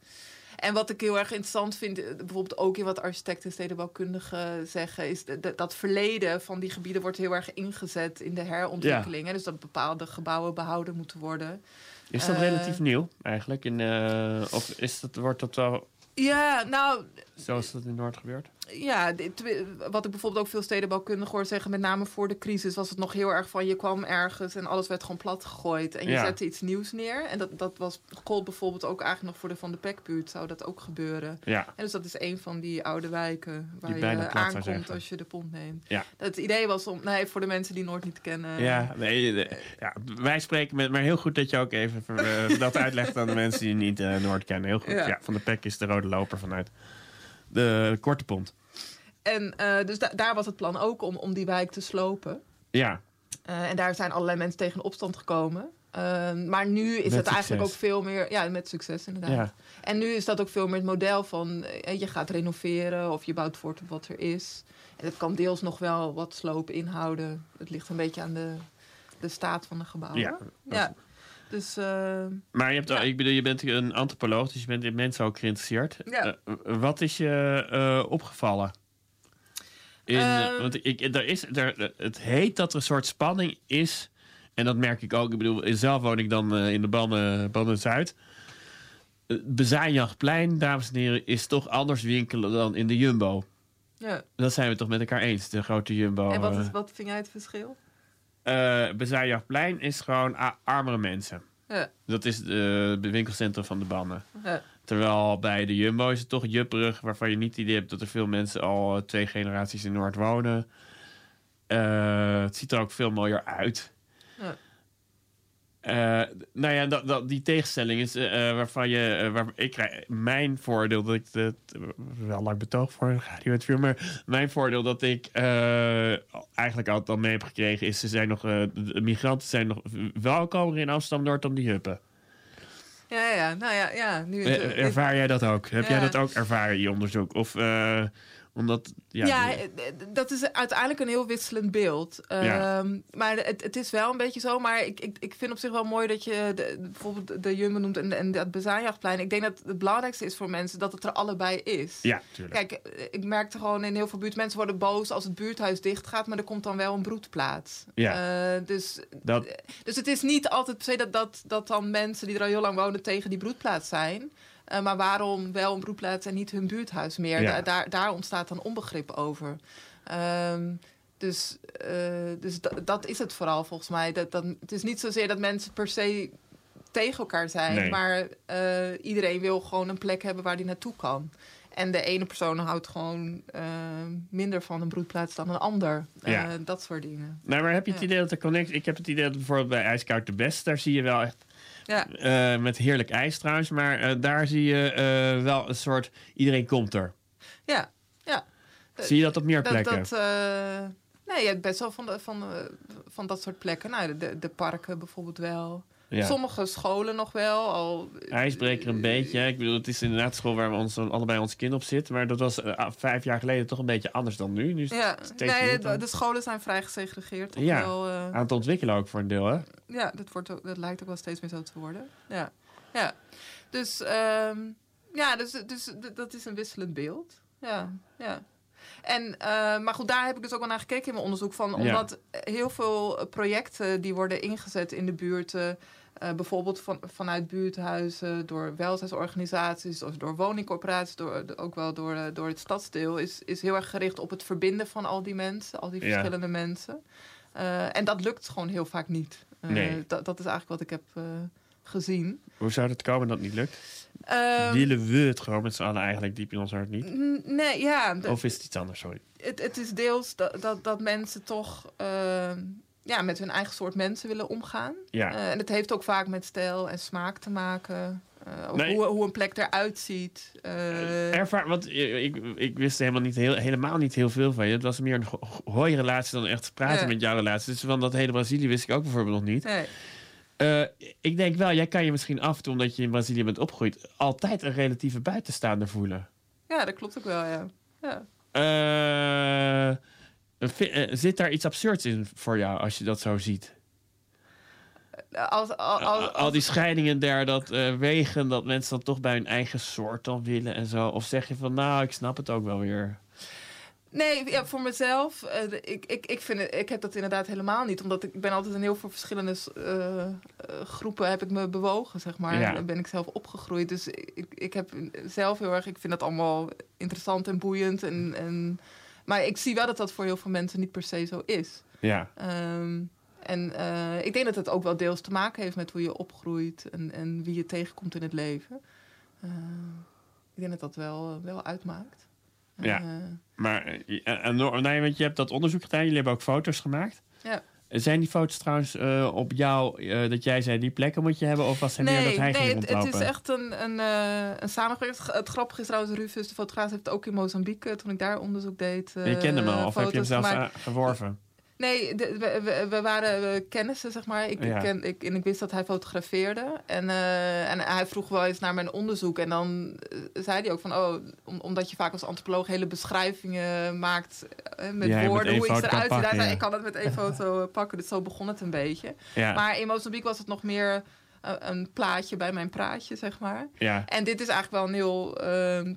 En wat ik heel erg interessant vind, eh, bijvoorbeeld ook in wat architecten en stedenbouwkundigen zeggen, is de- dat verleden van die gebieden wordt heel erg ingezet in de herontwikkeling. Dus dat bepaalde gebouwen behouden moeten worden. Is dat Eh, relatief nieuw eigenlijk? In, eh, of is dat, wordt dat wel... Ja, nou, zoals dat in Noord gebeurt? Ja, dit, wat ik bijvoorbeeld ook veel stedenbouwkundigen hoor zeggen, met name voor de crisis, was het nog heel erg van je kwam ergens en alles werd gewoon plat gegooid. En je Ja. zette iets nieuws neer. En dat, dat was gold bijvoorbeeld ook eigenlijk nog voor de Van de Pekbuurt, zou dat ook gebeuren. Ja. En dus dat is een van die oude wijken waar Die je aankomt als je de pont neemt. Ja. Het idee was om, nee, voor de mensen die Noord niet kennen. Ja, nee, ja, wij spreken met, maar heel goed dat je ook even eh, dat uitlegt aan de mensen die niet eh, Noord kennen. Heel goed. Ja. Ja. Van de Pek is de rode loper vanuit de Korte Pont. En eh, dus da- daar was het plan ook om, om die wijk te slopen. Ja, Eh, en daar zijn allerlei mensen tegen opstand gekomen. Eh, maar nu is Met het eigenlijk ook veel meer... Ja, met succes inderdaad. Ja. En nu is dat ook veel meer het model van... eh, je gaat renoveren of je bouwt voort op wat er is. En het kan deels nog wel wat sloop inhouden. Het ligt een beetje aan de, de staat van de gebouwen. Ja, ja. Dus eh, maar je, hebt, ik bedoel, je bent een antropoloog, dus je bent in mensen ook geïnteresseerd. Ja. Eh, wat is je eh, opgevallen? In, Ehm. want ik, er is, er, het heet dat er een soort spanning is. En dat merk ik ook. Ik bedoel, zelf woon ik dan in de Bannen, Bannen Zuid. Bezaanjachtplein, dames en heren, is toch anders winkelen dan in de Jumbo. ja. Dat zijn we toch met elkaar eens, de grote Jumbo. En wat, is, wat vind jij het verschil? Eh, Bezaanjachtplein is gewoon armere mensen. Ja. Dat is de, de winkelcentrum van de Bannen. Ja. Terwijl bij de Jumbo is het toch jupperig, waarvan je niet het idee hebt dat er veel mensen al eh, twee generaties in Noord wonen. Eh, het ziet er ook veel mooier uit. Eh, nou ja, dat, dat, die tegenstelling is eh, eh, waarvan je. waar, ik krijg mijn voordeel dat ik het wel lang betoog voor een radio maar mijn voordeel dat ik eigenlijk altijd al mee heb gekregen is: ze zijn nog, de migranten zijn nog welkomer in Amsterdam Noord dan die huppen. Ja, ja, nou ja, ja. Nu, ervaar jij dat ook? Heb jij dat ook ervaren in je onderzoek? Of omdat. Ja, eh, eh, dat is uiteindelijk een heel wisselend beeld. Ja. Ehm, maar het, het is wel een beetje zo. Maar ik, ik, ik vind op zich wel mooi dat je de, bijvoorbeeld de Jumbo noemt en, en dat Bezaanjachtplein. Ik denk dat het belangrijkste is voor mensen dat het er allebei is. ja, tuurlijk. Kijk, eh, ik merkte gewoon in heel veel buurt mensen worden boos als het buurthuis dicht gaat, maar er komt dan wel een broedplaats. Ja. Dus, Dat- dus het is niet altijd per se dat, dat, dat dan mensen die er al heel lang wonen tegen die broedplaats zijn. Eh, maar waarom wel een broedplaats en niet hun buurthuis meer? Ja. Da- daar, daar ontstaat dan onbegrip over. Ehm, dus eh, dus da- dat is het vooral volgens mij. Dat, dat, het is niet zozeer dat mensen per se tegen elkaar zijn. Nee. Maar eh, iedereen wil gewoon een plek hebben waar die naartoe kan. En de ene persoon houdt gewoon minder van een broedplaats dan een ander. Dat soort dingen. Nou, maar heb je het Ja. idee dat de connectie... Ik heb het idee dat bijvoorbeeld bij IJskoud de Best... daar zie je wel echt... Ja. eh, met heerlijk ijs trouwens... maar eh, daar zie je eh, wel een soort... iedereen komt er. Ja, ja. Zie je dat op meer Dat, plekken? dat, eh, nee, je hebt best wel van, de, van, van dat soort plekken. Nou, de, de parken bijvoorbeeld wel. Ja. Sommige scholen nog wel. Al, IJsbreker een beetje. hè. Ik bedoel, het is inderdaad de school waar we ons, allebei ons kind op zitten. Maar dat was eh, vijf jaar geleden toch een beetje anders dan nu. ja, nee, de, scholen zijn vrij gesegregeerd. Ja, wel, eh, aan het ontwikkelen ook voor een deel, hè? ja dat, wordt ook, dat lijkt ook wel steeds meer zo te worden. Ja, ja. Dus, ehm, ja, dus, dus dat is een wisselend beeld. Ja, ja. En, eh, maar goed, daar heb ik dus ook wel naar gekeken in mijn onderzoek. Van, Ja. omdat heel veel projecten die worden ingezet in de buurten... eh, bijvoorbeeld van, vanuit buurthuizen, door welzijnsorganisaties... of door woningcorporaties, door, ook wel door, eh, door het stadsdeel... Is, is heel erg gericht op het verbinden van al die mensen, al die Ja. verschillende mensen. Eh, en dat lukt gewoon heel vaak niet. Eh, Nee. dat, dat is eigenlijk wat ik heb gezien. Hoe zou het komen dat niet lukt? Ehm, Willen we het gewoon met z'n allen eigenlijk diep in ons hart niet? nee, ja. Of is het iets anders, sorry? het, het is deels dat, dat, dat mensen toch ehm, ja, met hun eigen soort mensen willen omgaan. Ja. Eh, en het heeft ook vaak met stijl en smaak te maken. Eh, Nee. hoe, hoe een plek eruit ziet. Eh, Ervaar, want ik, ik wist helemaal niet heel, helemaal niet heel veel van je. Het was meer een ho- hooirelatie dan echt praten met jouw relatie. Dus van dat hele Brazilië wist ik ook bijvoorbeeld nog niet. nee. Ik denk wel, jij kan je misschien af en toe, omdat je in Brazilië bent opgegroeid, altijd een relatieve buitenstaander voelen. Ja, dat klopt ook wel, ja. ja. Eh, eh, zit daar iets absurds in voor jou als je dat zo ziet? Als, als, als, Al die scheidingen daar, dat eh, wegen, dat mensen dan toch bij hun eigen soort dan willen en zo. Of zeg je van, nou, ik snap het ook wel weer. Nee, ja, voor mezelf. eh, de- ik, ik, ik, vind het, ik heb dat inderdaad helemaal niet. Omdat ik, ben altijd in heel veel verschillende eh, eh, groepen heb ik me bewogen, zeg maar. Ja. En ben ik zelf opgegroeid. Dus ik, ik heb zelf heel erg... Ik vind dat allemaal interessant en boeiend. En, en, maar ik zie wel dat dat voor heel veel mensen niet per se zo is. Ja. Ehm, en eh, ik denk dat het ook wel deels te maken heeft met hoe je opgroeit en, en wie je tegenkomt in het leven. Uh, ik denk dat dat wel, wel uitmaakt. Ja, uh, maar en, nee, want je hebt dat onderzoek gedaan, jullie hebben ook foto's gemaakt. Ja. Zijn die foto's trouwens uh, op jou, uh, dat jij zei die plekken moet je hebben? Of was het nee, meer dat hij nee, ging het, het is echt een, een, uh, een samenwerking. Het, het grappige is trouwens, Rufus, de fotograaf, heeft ook in Mozambique, toen ik daar onderzoek deed. je kende hem al, of heb je hem zelf geworven? Nee, de, we, we, waren kennissen, zeg maar. Ik, Ja. ik, ken, ik, en ik wist dat hij fotografeerde. En, eh, en hij vroeg wel eens naar mijn onderzoek. En dan eh, zei hij ook van... Oh, om- omdat je vaak als antropoloog hele beschrijvingen maakt... eh, met Ja, je met woorden, hoe iets kan eruit ziet. Ja. ik kan het met één foto pakken. Dus zo begon het een beetje. Maar in Mozambique was het nog meer... een plaatje bij mijn praatje, zeg maar. Ja. En dit is eigenlijk wel een heel... ehm,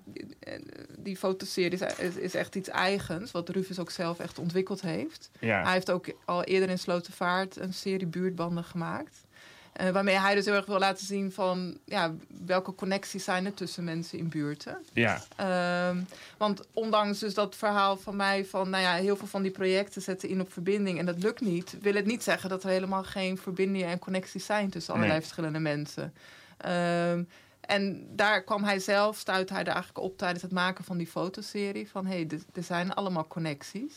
die fotoserie is, is, echt iets eigens... wat Rufus ook zelf echt ontwikkeld heeft. Ja. Hij heeft ook al eerder in Slotervaart een serie buurtbanden gemaakt. Eh, waarmee hij dus heel erg wil laten zien van... Ja, welke connecties zijn er tussen mensen in buurten. Ja. Ehm, want ondanks dus dat verhaal van mij van... nou ja, heel veel van die projecten zetten in op verbinding... en dat lukt niet, wil het niet zeggen dat er helemaal geen verbindingen en connecties zijn... tussen allerlei Nee. verschillende mensen. Ehm, en daar kwam hij zelf, stuitte hij er eigenlijk op tijdens het maken van die fotoserie... van hé, hey, er zijn allemaal connecties.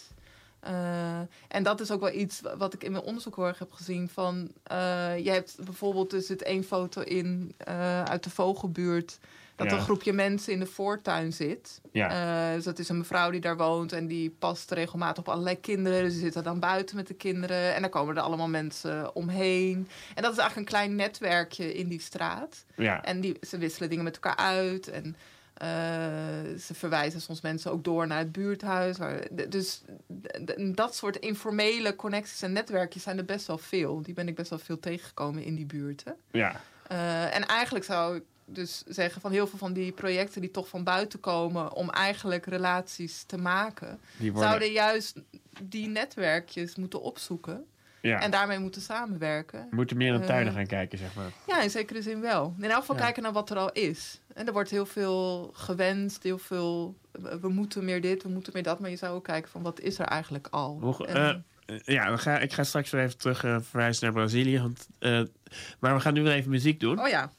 Eh, en dat is ook wel iets wat ik in mijn onderzoek heel erg heb gezien. Van, eh, je hebt bijvoorbeeld, er zit één foto in eh, uit de vogelbuurt. Dat Ja. een groepje mensen in de voortuin zit. Ja. Dus dat is een mevrouw die daar woont en die past regelmatig op allerlei kinderen. Dus ze zitten dan buiten met de kinderen. En dan komen er allemaal mensen omheen. En dat is eigenlijk een klein netwerkje in die straat. Ja. En die, ze wisselen dingen met elkaar uit. En ze verwijzen soms mensen ook door naar het buurthuis. Dus dat soort informele connecties en netwerkjes zijn er best wel veel. Die ben ik best wel veel tegengekomen in die buurten. Ja. Eh, en eigenlijk zou ik dus zeggen van heel veel van die projecten die toch van buiten komen om eigenlijk relaties te maken, worden- zouden juist die netwerkjes moeten opzoeken Ja. en daarmee moeten samenwerken. We moeten meer naar Eh, tuinen gaan kijken, zeg maar. ja, in zekere zin wel. In elk geval Ja. kijken naar wat er al is. En er wordt heel veel gewenst, heel veel... We moeten meer dit, we moeten meer dat. Maar je zou ook kijken van wat is er eigenlijk al. Hoe- En- eh, ja, we gaan, ik ga straks weer even terug eh, verwijzen naar Brazilië. Want, eh, maar we gaan nu weer even muziek doen. oh ja.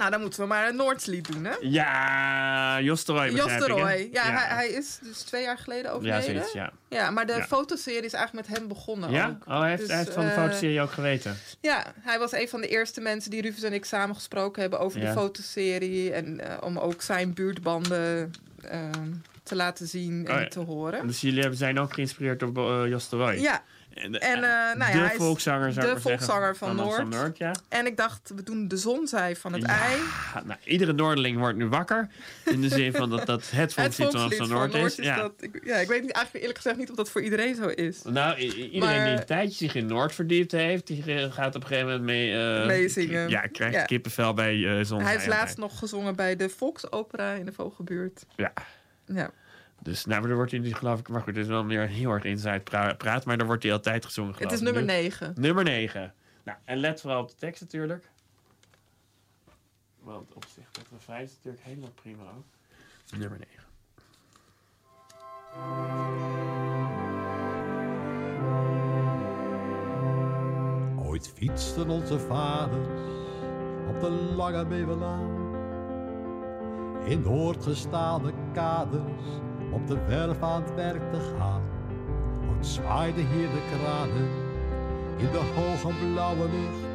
Nou, dan moeten we maar een Noordslied doen, hè? Ja, Jos de Roy Jos de ik. Ja, Hij, hij is dus twee jaar geleden overleden. zoiets, ja. Ja, maar de Ja. fotoserie is eigenlijk met hem begonnen Ja? ook. Oh, hij heeft, Dus, hij heeft van de eh, fotoserie ook geweten. Ja, hij was een van de eerste mensen die Rufus en ik samen gesproken hebben over Ja. de fotoserie. En eh, om ook zijn buurtbanden ehm, te laten zien en Oh ja. te horen. Dus jullie hebben- zijn ook geïnspireerd door eh, Jos de Roy. Ja. En, En, eh, nou ja, de hij volkszanger, zou de ik maar zeggen, volkszanger van Noord. Ja. En ik dacht, we doen de zonzij van het Ja, ei. Nou, iedere Noorderling wordt nu wakker. In de zin van dat dat het volkslied van Amsterdam Noord is. Is Ja. dat. Ik, ja, ik weet niet, eigenlijk eerlijk gezegd niet of dat voor iedereen zo is. Nou, iedereen Maar- die een tijdje zich in Noord verdiept heeft, die eh, gaat op een gegeven moment mee... eh, Meezingen. Ja, krijgt Ja. kippenvel bij zon. Hij heeft laatst nog gezongen bij de Volksopera in de Vogelbuurt. Ja. Ja. Dus nou, maar er wordt hij niet geloof ik... Maar goed, het is wel meer heel erg inside pra- praat, maar daar wordt hij altijd gezongen geloof Het is nummer Nu- 9. Nummer 9. Nou, en let vooral op de tekst natuurlijk. Want op zich, dat refrein is natuurlijk helemaal prima ook. Nummer 9. Ooit fietsten onze vaders op de lange Bevelaan. In doorgestaalde kaders op de werf aan het werk te gaan. Ooit zwaaiden hier de kranen in de hoge blauwe lucht.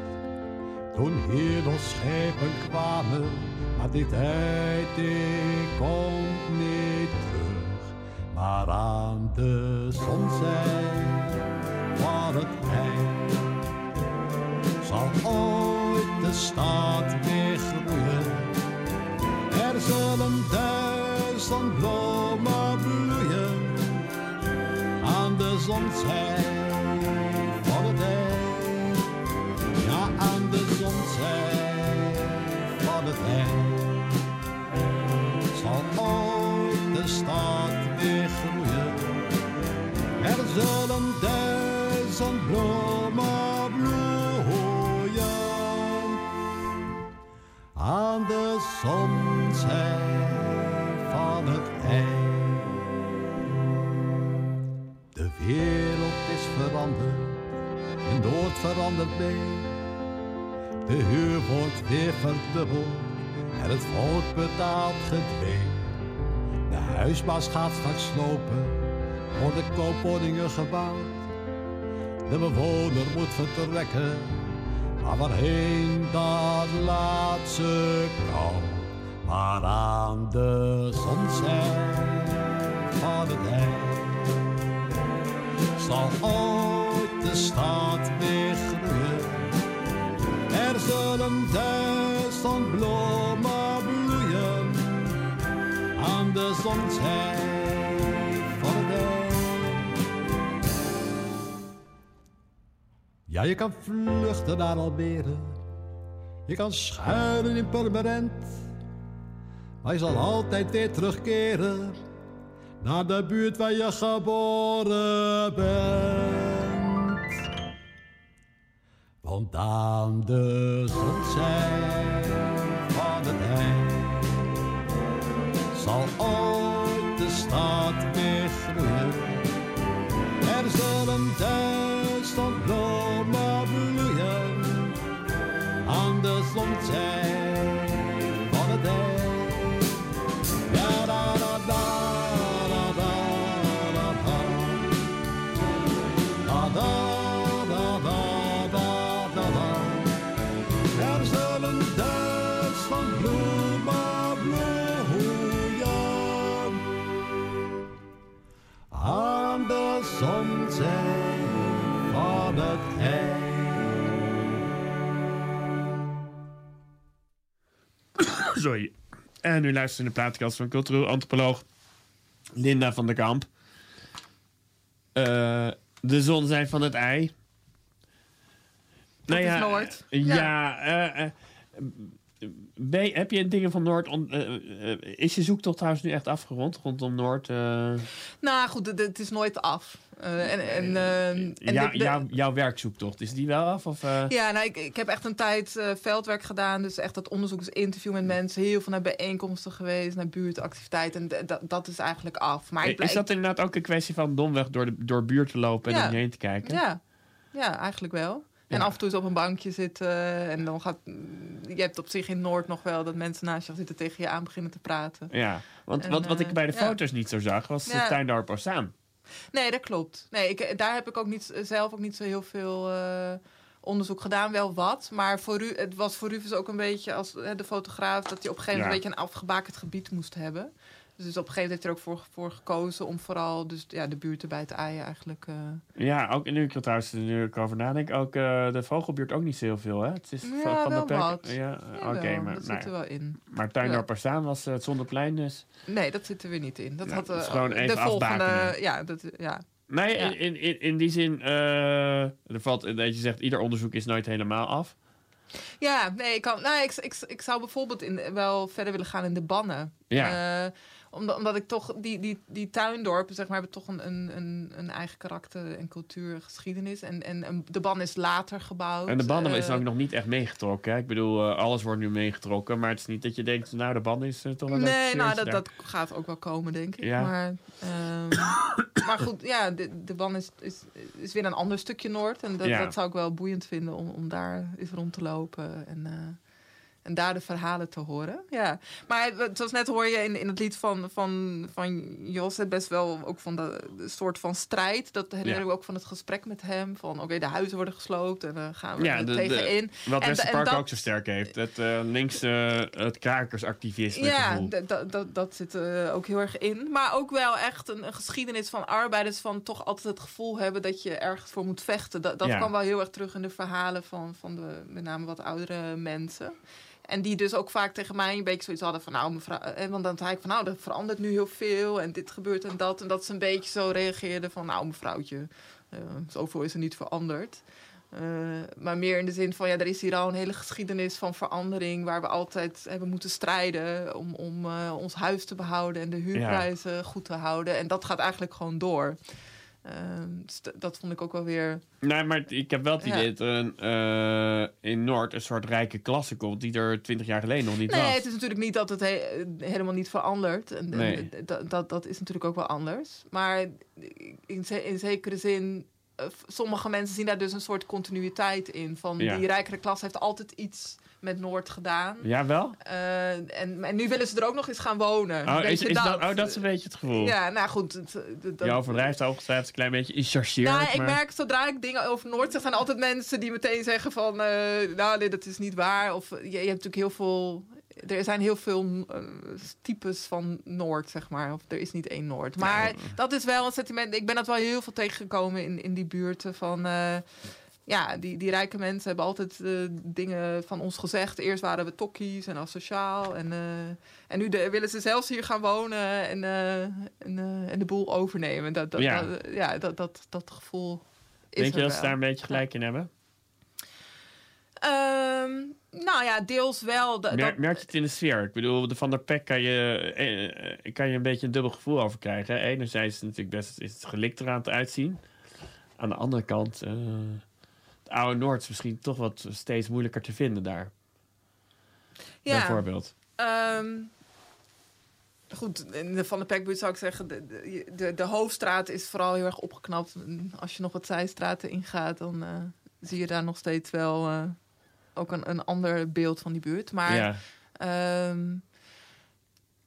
Toen hier nog schepen kwamen, maar die tijd komt niet terug. Maar aan de zonzij van het eind zal ooit de stad weer groeien. Er zullen duizend bloemen de zonzij van het. Ja, aan de zonzij van het eind zal ooit de stad weer groeien. Er zullen duizend bloemen bloeien aan de van verandert mee. De huur wordt weer verdubbeld en het volk betaalt gedwee. De huisbaas gaat straks slopen, worden koopwoningen gebouwd. De bewoner moet vertrekken, maar waarheen dat laat ze. Maar aan de zonzij van het dijk zal ooit de stad weer. Er zullen duizend bloemen bloeien aan de dijk. Ja, je kan vluchten naar Almere. Je kan schuilen in Purmerend. Maar je zal altijd weer terugkeren naar de buurt waar je geboren bent. Want aan de zonzij van dijk zal de zonzij van het ei. Sorry. En nu luisteren naar de plaatkast van cultureel antropoloog Linda van der Kamp. Eh, de zon zijn van het ei. Nou is Noord. Ja, Ja. eh, eh, ben heb je dingen van Noord... eh, eh, is je zoektocht trouwens nu echt afgerond rondom Noord? eh? Nou goed, het- is nooit af. En, en, eh, en ja, jouw, jouw werkzoektocht, is die wel af? Of? Ja, nou, ik, ik heb echt een tijd veldwerk gedaan. Dus echt dat onderzoeksinterview met mensen. Heel veel naar bijeenkomsten geweest, naar buurtactiviteiten. En dat- is eigenlijk af. Maar is dat inderdaad ook een kwestie van domweg door de door buurt te lopen en Ja. om je heen te kijken? Ja, ja eigenlijk wel. En Ja. af en toe eens op een bankje zitten. En dan gaat. Je hebt op zich in Noord nog wel dat mensen naast je zitten tegen je aan beginnen te praten. Ja, want En, wat, wat ik eh, bij de ja. foto's niet zo zag, was Ja. de Tuindorp Osaan. Nee, dat klopt. Nee, ik, daar heb ik ook niet, zelf ook niet zo heel veel eh, onderzoek gedaan. Wel wat. Maar voor u, het was voor Rufus ook een beetje als hè, de fotograaf... dat hij op een gegeven moment Ja. een beetje een afgebakend gebied moest hebben. Dus op een gegeven moment heeft hij er ook voor, voor gekozen... om vooral dus, ja, de buurt erbij te aaien eigenlijk. eh. Ja, ook nu ik er trouwens nu ik over nadenk, ook eh, de vogelbuurt ook niet zo heel veel, hè? Het is Ja, van, de Pek- wat. Ja, oké, maar, dat nou zit er wel in. Maar Tuindorp Osaan was eh, het Zonderplein dus. Nee, dat zit er weer niet in. Dat Nou, had dat gewoon de even volgende... afbakenen. Ja, dat, ja. Nee, Ja. in, in, in, die zin, er valt, dat je zegt, ieder onderzoek is nooit helemaal af. Ja, nee, ik, kan, nou, ik, ik, ik zou bijvoorbeeld in, wel verder willen gaan in de bannen. Ja. Omdat, omdat ik toch, die, die, die tuindorpen, zeg maar, hebben toch een, een, een, eigen karakter en cultuur, geschiedenis. En, en, de ban is later gebouwd. En de banden is Eh, ook nog niet echt meegetrokken. Hè? Ik bedoel, eh, alles wordt nu meegetrokken, maar het is niet dat je denkt, nou, de band is eh, toch wel Nee, nou, dat, daar. dat gaat ook wel komen, denk ik. Ja. Maar, ehm, maar goed, ja, de, de ban is, is, is weer een ander stukje Noord. En dat, Ja. dat zou ik wel boeiend vinden om, om daar eens rond te lopen. En, en daar de verhalen te horen. Ja. Maar zoals net hoor je in, in het lied van, van, van Jos... het best wel ook van de, de soort van strijd. Dat herinner ik ook van het gesprek met hem. Van oké, de huizen worden gesloopt en dan gaan we Ja, er tegenin. wat Westerpark ook zo sterk heeft. Het eh links eh, het krakersactivisme Ja, dat- dat zit er ook heel erg in. Maar ook wel echt een, een geschiedenis van arbeiders... van toch altijd het gevoel hebben dat je ergens voor moet vechten. Dat, dat Ja. kwam wel heel erg terug in de verhalen van, van de met name wat oudere mensen. En die dus ook vaak tegen mij een beetje zoiets hadden van... nou mevrouw, en want dan zei ik van nou, er verandert nu heel veel... en dit gebeurt en dat. En dat ze een beetje zo reageerden van nou mevrouwtje... eh, zoveel is er niet veranderd. Eh, maar meer in de zin van, ja, er is hier al een hele geschiedenis van verandering... waar we altijd hebben moeten strijden om, om eh, ons huis te behouden... en de huurprijzen goed te houden. En dat gaat eigenlijk gewoon door. Ehm, dus dat vond ik ook wel weer... Nee, maar ik heb wel het Ja. idee dat er een, eh, in Noord een soort rijke klasse komt... die er twintig jaar geleden nog niet Nee, was. het is natuurlijk niet dat het he- helemaal niet verandert. En, Nee. dat, dat, dat is natuurlijk ook wel anders. Maar in, ze- in zekere zin, eh, sommige mensen zien daar dus een soort continuïteit in. Van Ja. die rijkere klas heeft altijd iets met Noord gedaan. Ja, wel? Eh, en, en nu willen ze er ook nog eens gaan wonen. Oh, is, dat, oh, dat is een beetje het gevoel. Ja, nou goed. Het, het- dat, Je overdrijft ongetwijfeld een klein beetje. Je chargeert, nou, ik merk zodra ik dingen over Noord zeg, zijn er altijd mensen die meteen zeggen van, eh, nou nee, dat is niet waar. Of je, je hebt natuurlijk heel veel, er zijn heel veel eh, types van Noord, zeg maar. Of er is niet één Noord. Maar dat is wel een sentiment. Ik ben dat wel heel veel tegengekomen in, in die buurten van. Ja, die, die rijke mensen hebben altijd eh, dingen van ons gezegd. Eerst waren we tokkies en asociaal. En, eh, en nu de- willen ze zelfs hier gaan wonen en, eh, en, en de boel overnemen. Dat, dat, Ja. dat, ja, dat, dat, dat gevoel is Denk je dat ze daar een beetje gelijk in hebben? Ehm, nou ja, deels wel. Dat- merk je het in de sfeer? Ik bedoel, de Van der Pek kan je, kan je een beetje een dubbel gevoel over krijgen. Enerzijds is het natuurlijk best is het gelikt eraan te uitzien. Aan de andere kant, oude Noord is misschien toch wat steeds moeilijker te vinden daar. Ja. Bijvoorbeeld. Ehm, goed, in de Van de Pekbuurt zou ik zeggen... De, de, de, hoofdstraat is vooral heel erg opgeknapt. Als je nog wat zijstraten ingaat... dan eh, zie je daar nog steeds wel eh, ook een, een ander beeld van die buurt. Maar... Ja. ehm,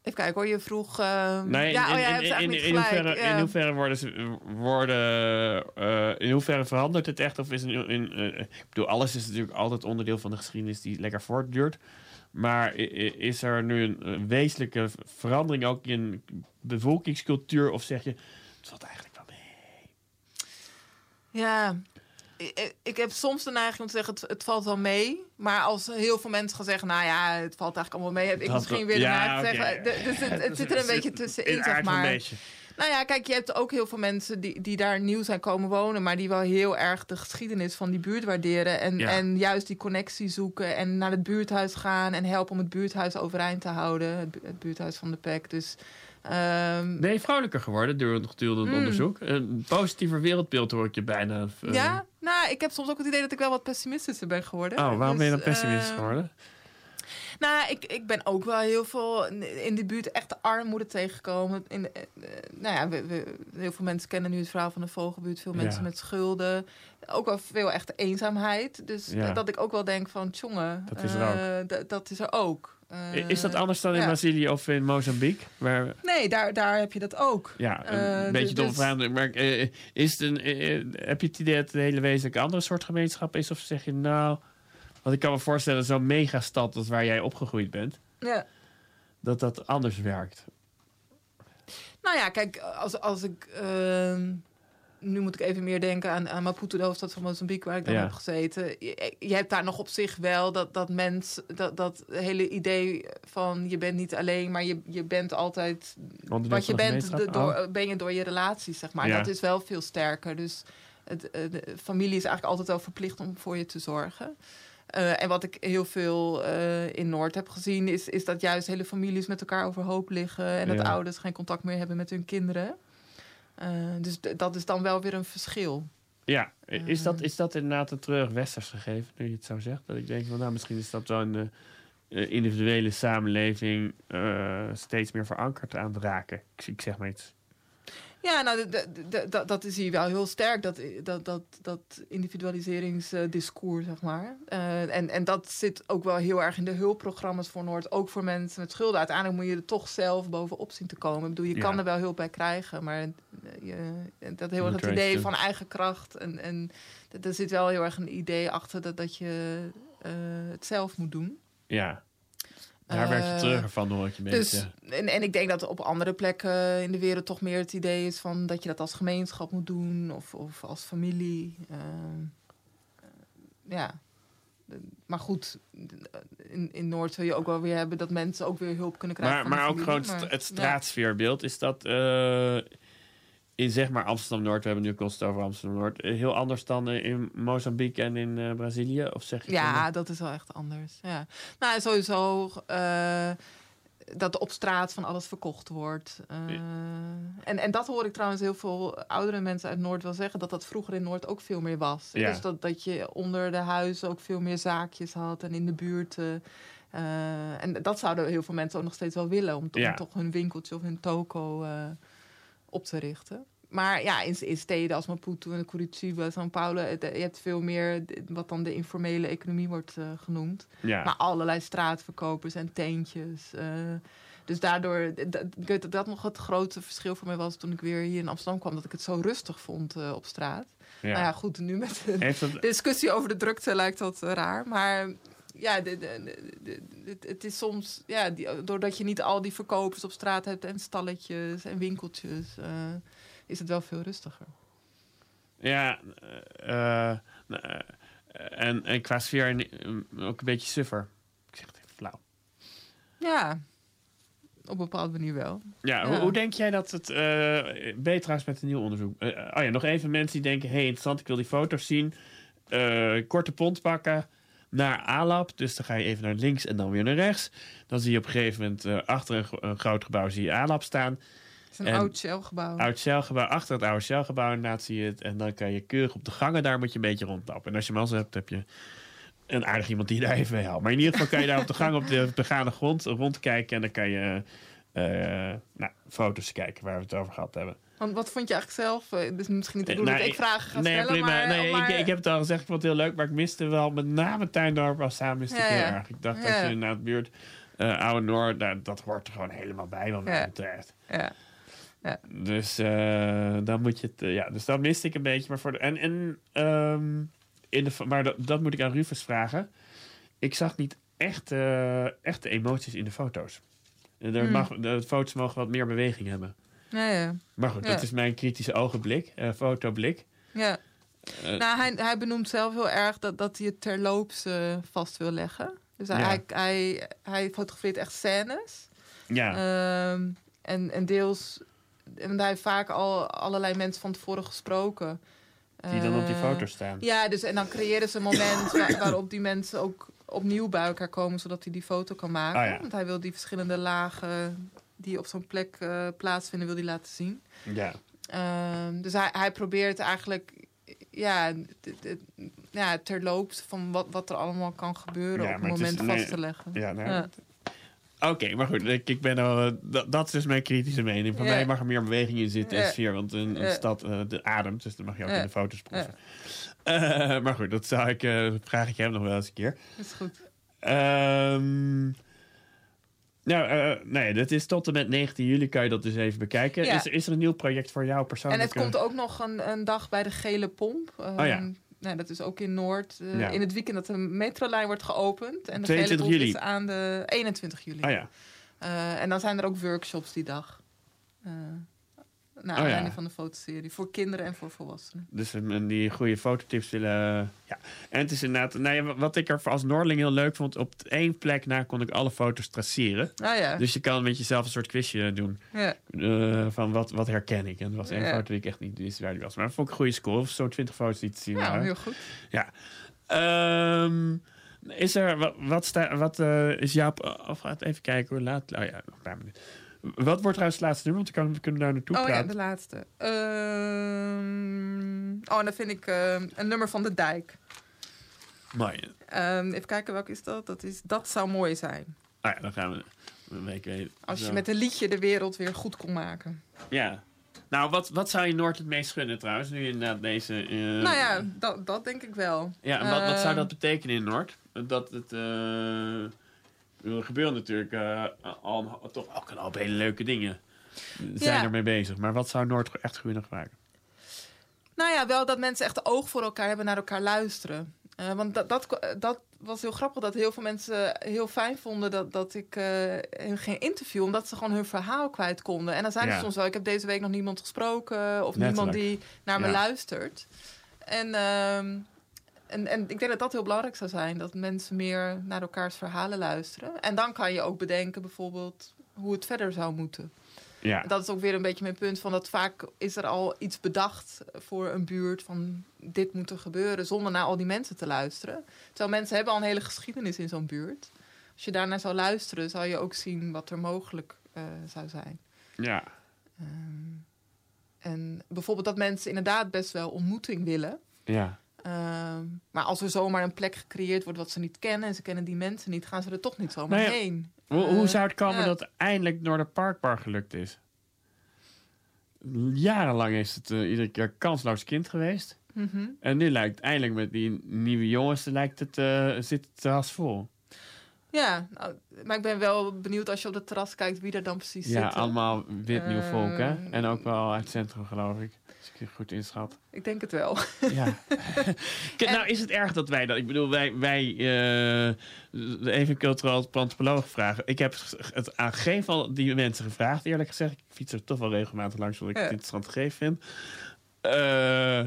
even kijken hoor, je vroeg... ehm, Nee, in, ja, oh, in, ja, in, in, in hoeverre, ja. in hoeverre worden ze, worden, eh, in hoeverre verandert het echt? Of is in, in, eh, ik bedoel, alles is natuurlijk altijd onderdeel van de geschiedenis die lekker voortduurt. Maar is er nu een, eh, wezenlijke verandering ook in bevolkingscultuur? Of zeg je, het valt eigenlijk wel mee? Ja, ik, ik heb soms de neiging om te zeggen, het, het valt wel mee. Maar als heel veel mensen gaan zeggen, nou ja, het valt eigenlijk allemaal mee... heb ik Dat misschien weer ja, oké. zeggen... Dus het, het zit er een beetje tussenin, In zeg maar. Nou ja, kijk, je hebt ook heel veel mensen die, die daar nieuw zijn komen wonen... maar die wel heel erg de geschiedenis van die buurt waarderen... en, Ja. en juist die connectie zoeken en naar het buurthuis gaan... en helpen om het buurthuis overeind te houden. Het buurthuis van de PEC, dus... ehm, Ben je vrolijker geworden door gedurende het Mm. onderzoek? Een positiever wereldbeeld hoor ik je bijna. eh, ja, nou, ik heb soms ook het idee dat ik wel wat pessimistischer ben geworden. Oh, waarom ben je dan Dus, pessimistisch eh, geworden? Nou, ik, ik ben ook wel heel veel in- de buurt echt de armoede tegengekomen. In, eh, eh, nou ja, we, we- heel veel mensen kennen nu het verhaal van de Vogelbuurt. Veel mensen Ja. met schulden. Ook wel veel echte eenzaamheid. Dus Ja. dat ik ook wel denk van, jongen, Dat is er d- dat is er ook. Eh, is dat anders dan in ja. Brazilië of in Mozambique? Waar, Nee, daar, daar heb je dat ook. Ja, een Eh, beetje dus- domme vraag. Maar eh, is het een, eh, heb je het idee dat het een hele wezenlijk andere soort gemeenschap is? Of zeg je nou... Want ik kan me voorstellen, zo'n megastad als waar jij opgegroeid bent... Ja. dat dat anders werkt. Nou ja, kijk, als, als ik... ehm, nu moet ik even meer denken aan, aan Maputo, de hoofdstad van Mozambique, waar ik dan Ja. heb gezeten. Je, je hebt daar nog op zich wel dat, dat mens, dat, dat hele idee van je bent niet alleen, maar je, je bent altijd Onderdeel wat je bent, de- door, Oh. ben je door je relaties, zeg maar. Ja. Dat is wel veel sterker. Dus het, eh, de familie is eigenlijk altijd wel verplicht om voor je te zorgen. Eh, en wat ik heel veel eh, in Noord heb gezien, is, is dat juist hele families met elkaar overhoop liggen. En dat ouders geen contact meer hebben met hun kinderen. Eh, dus dat is dan wel weer een verschil. Ja, is dat, is dat inderdaad een terug westers gegeven, nu je het zo zegt? Dat ik denk van, nou, misschien is dat wel een eh, eh, individuele samenleving eh, steeds meer verankerd aan het raken. Ik, ik zeg maar iets. Ja, nou, dat- is hier wel heel sterk, dat, dat, dat, dat individualiseringsdiscours, zeg maar. Eh, en, en dat zit ook wel heel erg in de hulpprogramma's voor Noord, ook voor mensen met schulden. Uiteindelijk moet je er toch zelf bovenop zien te komen. Ik bedoel, je Ja. kan er wel hulp bij krijgen, maar eh, je, dat heel erg het idee van eigen kracht. En, en er zit wel heel erg een idee achter dat, dat je eh, het zelf moet doen. Ja, daar werd je Eh, terug van, hoor ik je Dus, beetje. en, en ik denk dat op andere plekken in de wereld toch meer het idee is van dat je dat als gemeenschap moet doen of, of als familie. Ehm, eh, ja. Maar goed, in, in Noord wil je ook wel weer hebben dat mensen ook weer hulp kunnen krijgen. Maar, maar ook gewoon Maar, het straatsfeerbeeld. Is dat eh, in zeg maar Amsterdam-Noord, we hebben nu constant over Amsterdam-Noord, eh, heel anders dan eh, in Mozambique en in eh, Brazilië? Of zeg je Ja, dat is wel echt anders. Ja. Nou, sowieso. dat op straat van alles verkocht wordt. Uh, en, en dat hoor ik trouwens heel veel oudere mensen uit Noord wel zeggen... dat dat vroeger in Noord ook veel meer was. Ja. Dus dat, dat je onder de huizen ook veel meer zaakjes had... en in de buurt... Uh, en dat zouden heel veel mensen ook nog steeds wel willen... om, Ja. om toch hun winkeltje of hun toko op te richten. Maar ja, in, in steden als Maputo en Curitiba, São Paulo... het- je hebt veel meer wat dan de informele economie wordt eh, genoemd. Ja. Maar allerlei straatverkopers en tentjes. eh, dus daardoor, d- d- ik weet dat dat nog het grote verschil voor mij was... toen ik weer hier in Amsterdam kwam, dat ik het zo rustig vond eh, op straat. Ja. Nou ja, goed, nu met de dat- discussie over de drukte lijkt dat raar. Maar ja, de, de, de- de- het- het is soms... Ja, die, doordat je niet al die verkopers op straat hebt... en stalletjes en winkeltjes... eh, is het wel veel rustiger. Ja, eh, eh, en, en qua sfeer ook een beetje suffer. Ik zeg het even flauw. Ja, op een bepaalde manier wel. Ja, Hoe, hoe denk jij dat het... beter trouwens met een nieuw onderzoek. Oh ja, nog even mensen die denken... hey, interessant, ik wil die foto's zien. Korte pont pakken naar ALAP. Dus dan ga je even naar links en dan weer naar rechts. Dan zie je op een gegeven moment... eh, achter een, gro- een groot gebouw zie je ALAP staan. Het is een En- oud Shell-gebouw. Oud celgebouw, achter het oude celgebouw inderdaad zie je het. En dan kan je keurig op de gangen, daar moet je een beetje rondlopen. En als je mazzel hebt, heb je een aardig iemand die je daar even mee helpt. Maar in ieder geval kan je daar op de gang op de begane grond rondkijken. En dan kan je eh, nou, foto's kijken waar we het over gehad hebben. Want wat vond je eigenlijk zelf? Eh, misschien niet de Eh, bedoeling nou, dat ik vragen ga nee, stellen, prima. maar... nee, maar- ik, ik heb het al gezegd, ik vond het heel leuk. Maar ik miste wel met name Tuindorp als samen ik Ja, heel ja. erg. Ik dacht Ja. dat je het buurt eh, Oude Noord, daar, dat hoort er gewoon helemaal bij wat mij betreft. Ja. Dus eh, dan moet je het. eh, ja, dus dat miste ik een beetje. Maar voor de, en, en ehm, in de, maar dat, dat moet ik aan Rufus vragen. Ik zag niet echt, eh, echt de emoties in de foto's. Er Hmm. mag, de foto's mogen wat meer beweging hebben. Ja, ja. Maar goed, Ja. dat is mijn kritische ogenblik, eh fotoblik. Ja. Eh, nou, hij, hij benoemt zelf heel erg dat, dat hij het terloops eh, vast wil leggen. Dus hij, Ja. hij, hij, hij fotografeert echt scènes. Ja. Ehm, en, en deels... En hij heeft vaak al allerlei mensen van tevoren gesproken. Die dan op die Eh, foto's staan. Ja, dus en dan creëren ze een moment waar- waarop die mensen ook opnieuw bij elkaar komen, zodat hij die foto kan maken. Ah, ja. Want hij wil die verschillende lagen die op zo'n plek eh, plaatsvinden, wil hij laten zien. Ja. Ehm, dus hij, hij probeert eigenlijk ja, ja, terloops van wat, wat er allemaal kan gebeuren Ja, op het is- moment vast nee, te leggen. ja, nou, Ja. Oké, maar goed, ik, ik ben al, eh, dat, dat is dus mijn kritische mening. Voor mij mag er meer beweging in zitten en sfeer, want een, stad eh, de ademt, dus dat mag je ook in de foto's proeven. Eh, maar goed, dat zou ik, eh, vraag ik hem nog wel eens een keer. Dat is goed. Ehm, nou, eh, nee, dat is tot en met 19 juli kan je dat dus even bekijken. Ja. Is, er- is er een nieuw project voor jou En persoonlijk? het komt ook nog een, een dag bij de Gele Pomp. Oh ja. nou, dat is ook in Noord. Ja. In het weekend dat de metrolijn wordt geopend. En de 22 Gele Pomp juli. is aan de 21 juli. Oh ja. En dan zijn er ook workshops die dag. Eh naar Oh ja. aanleiding van de fotoserie. Voor kinderen en voor volwassenen. Dus um, die goede fototips willen. Ja. En het is inderdaad. Nou ja, wat ik er als Noordeling heel leuk vond. Op één plek na kon ik alle foto's traceren. Ah ja. Dus je kan met jezelf een soort quizje doen. Ja. Eh, van wat, wat herken ik. En er was één foto die ik echt niet wist waar die was. Maar dat vond ik een goede score. Of zo'n 20 foto's die te zien Ja, waren. heel goed. Ja. Ehm, is er. Wat, wat, sta, wat eh, is jouw. Of gaat even kijken hoe laat. Oh ja, nog een paar minuten. Wat wordt trouwens het laatste nummer? Want we kunnen daar naartoe Oh ja, praten. de laatste. Ehm, oh, en dan vind ik ehm, een nummer van de dijk. Mooi. Ehm, even kijken, welke is dat? Dat is Dat zou mooi zijn. Ah ja, dan gaan we een week weten. Als je Zo. met een liedje de wereld weer goed kon maken. Ja. Nou, wat, wat zou je Noord het meest gunnen trouwens? Nu inderdaad deze... eh, nou ja, dat, dat denk ik wel. Ja, en wat, wat zou dat betekenen in Noord? Dat het... eh, er gebeuren natuurlijk eh, al, toch ook een hoop hele leuke dingen. Zijn Ja. ermee bezig. Maar wat zou Noord echt kunnen gebruiken? Nou ja, wel dat mensen echt oog voor elkaar hebben, naar elkaar luisteren. Eh, want dat, dat, dat was heel grappig, dat heel veel mensen heel fijn vonden dat, dat ik eh, hen ging interviewen, omdat ze gewoon hun verhaal kwijt konden. En dan zijn Ja. er soms wel, ik heb deze week nog niemand gesproken of Letterlijk. niemand die naar me Ja. luistert. En, ehm, en, en ik denk dat dat heel belangrijk zou zijn, dat mensen meer naar elkaars verhalen luisteren. En dan kan je ook bedenken bijvoorbeeld hoe het verder zou moeten. Ja. Dat is ook weer een beetje mijn punt van dat vaak is er al iets bedacht voor een buurt van dit moet er gebeuren zonder naar al die mensen te luisteren. Terwijl mensen hebben al een hele geschiedenis in zo'n buurt. Als je daarnaar zou luisteren, zou je ook zien wat er mogelijk eh, zou zijn. Ja. Ehm, en bijvoorbeeld dat mensen inderdaad best wel ontmoeting willen. Ja. Ehm, maar als er zomaar een plek gecreëerd wordt wat ze niet kennen en ze kennen die mensen niet, gaan ze er toch niet zomaar Nou ja, heen. Hoe, hoe Eh, zou het komen dat eindelijk Noorderparkbar gelukt is? Jarenlang is het eh, iedere keer kansloos kind geweest. Mhm. En nu lijkt eindelijk met die nieuwe jongens lijkt het, eh, zit het terras vol. Ja, nou, maar ik ben wel benieuwd als je op het terras kijkt wie er dan precies Ja, zit. allemaal wit nieuw volk, hè? Ehm, En ook wel uit het centrum, geloof ik. Als ik je goed inschat. Ik denk het wel. Ja. Kijk, nou is het erg dat wij dat... Ik bedoel, wij, wij eh, even cultureel antropoloog vragen. Ik heb het aan geen van die mensen gevraagd, eerlijk gezegd. Ik fiets er toch wel regelmatig langs, omdat ik Ja. het interessant gegeven vind. Eh,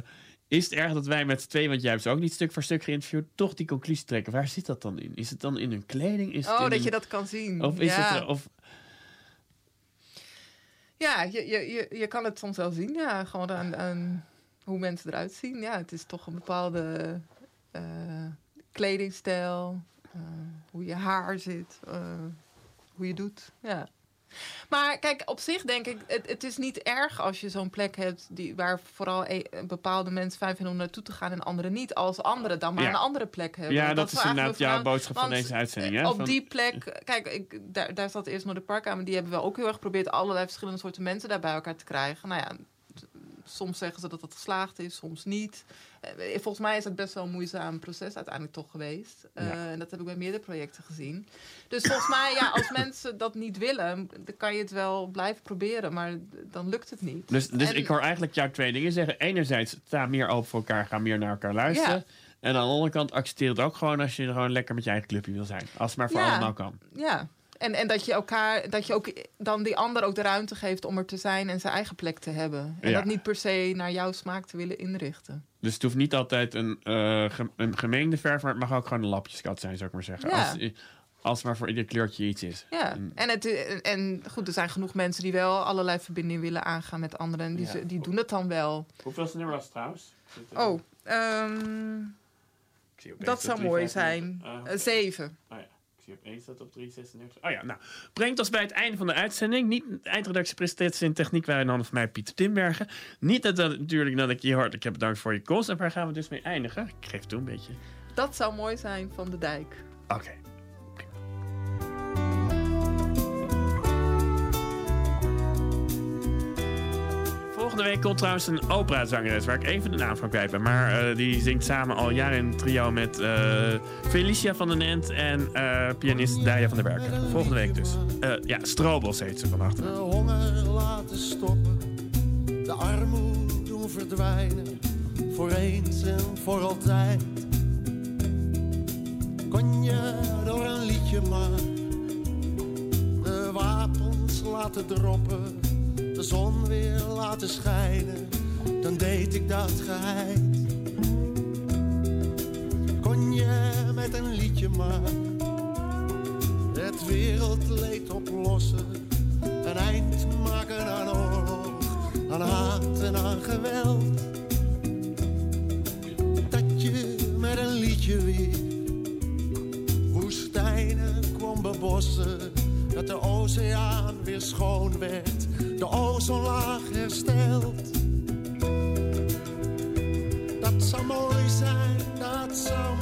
is het erg dat wij met z'n tweeën, want jij hebt ze ook niet stuk voor stuk geïnterviewd, toch die conclusie trekken? Waar zit dat dan in? Is het dan in hun kleding? Is het oh, dat hun- je dat kan zien. Of is ja. het... er- Of, Ja, je, je, je, je kan het soms wel zien. Ja, gewoon aan, aan hoe mensen eruit zien. Ja, het is toch een bepaalde eh, kledingstijl. eh, hoe je haar zit. eh, hoe je doet. Ja. Maar kijk, op zich denk ik, het, het is niet erg als je zo'n plek hebt die, waar vooral e- bepaalde mensen fijn vinden om naartoe te gaan en anderen niet. Als anderen dan maar Ja. een andere plek hebben. Ja, dat is inderdaad jouw boodschap van deze uitzending, hè? eh, Op Van- die plek, kijk, ik, daar, daar zat eerst nog de parkkamer. Die hebben we ook heel erg geprobeerd allerlei verschillende soorten mensen daar bij elkaar te krijgen. Nou ja, soms zeggen ze dat het geslaagd is, soms niet. Eh, Volgens mij is het best wel een moeizaam proces uiteindelijk toch geweest. Eh. En dat heb ik bij meerdere projecten gezien. Dus volgens mij, ja, als mensen dat niet willen, dan kan je het wel blijven proberen, maar dan lukt het niet. Dus, dus En- ik hoor eigenlijk jou twee dingen zeggen. Enerzijds, sta meer open voor elkaar, ga meer naar elkaar luisteren. Ja. En aan de andere kant, accepteer het ook gewoon als je gewoon lekker met je eigen clubje wil zijn. Als het maar voor Ja. allemaal kan. Ja. En, en dat je elkaar, dat je ook dan die ander ook de ruimte geeft om er te zijn en zijn eigen plek te hebben. En Ja. dat niet per se naar jouw smaak te willen inrichten. Dus het hoeft niet altijd een, eh, ge- een gemeende verf, maar het mag ook gewoon een lapjeskat zijn, zou ik maar zeggen. Ja. Als, als maar voor ieder kleurtje iets is. Ja, en, het, en goed, er zijn genoeg mensen die wel allerlei verbindingen willen aangaan met anderen. En die, Ja. die doen het dan wel. Hoeveel nummer was het trouwens? Oh, ehm, dat zou mooi zijn. Eh, zeven. Oh ja, ik zie opeens dat op 336. Oh ja, nou. Brengt ons bij het einde van de uitzending. Niet de eindredactie, presentatie en techniek waren in handen van mij, Pieter Timbergen. Niet dat, dat natuurlijk dat ik je hartelijk heb bedankt voor je komst. En waar gaan we dus mee eindigen? Ik geef toe een beetje. Dat zou mooi zijn van de dijk. Oké. Volgende week komt trouwens een operazangeres waar ik even de naam van kwijt ben. Maar eh, die zingt samen al jaren in trio met eh, Felicia van den Ent en eh, pianist Daya van der Berken. Volgende week dus. Ja, Strobels heet ze van achteren. De honger laten stoppen, de armoede doen verdwijnen, voor eens en voor altijd. Kon je door een liedje maar de wapens laten droppen, de zon weer laten schijnen, dan deed ik dat geheid. Kon je met een liedje maar het wereldleed oplossen, een eind maken aan oorlog, aan haat en aan geweld. Dat je met een liedje weer woestijnen kwam bebossen, dat de oceaan weer schoon werd, de ozonlaag hersteld. Dat zou mooi zijn, dat zou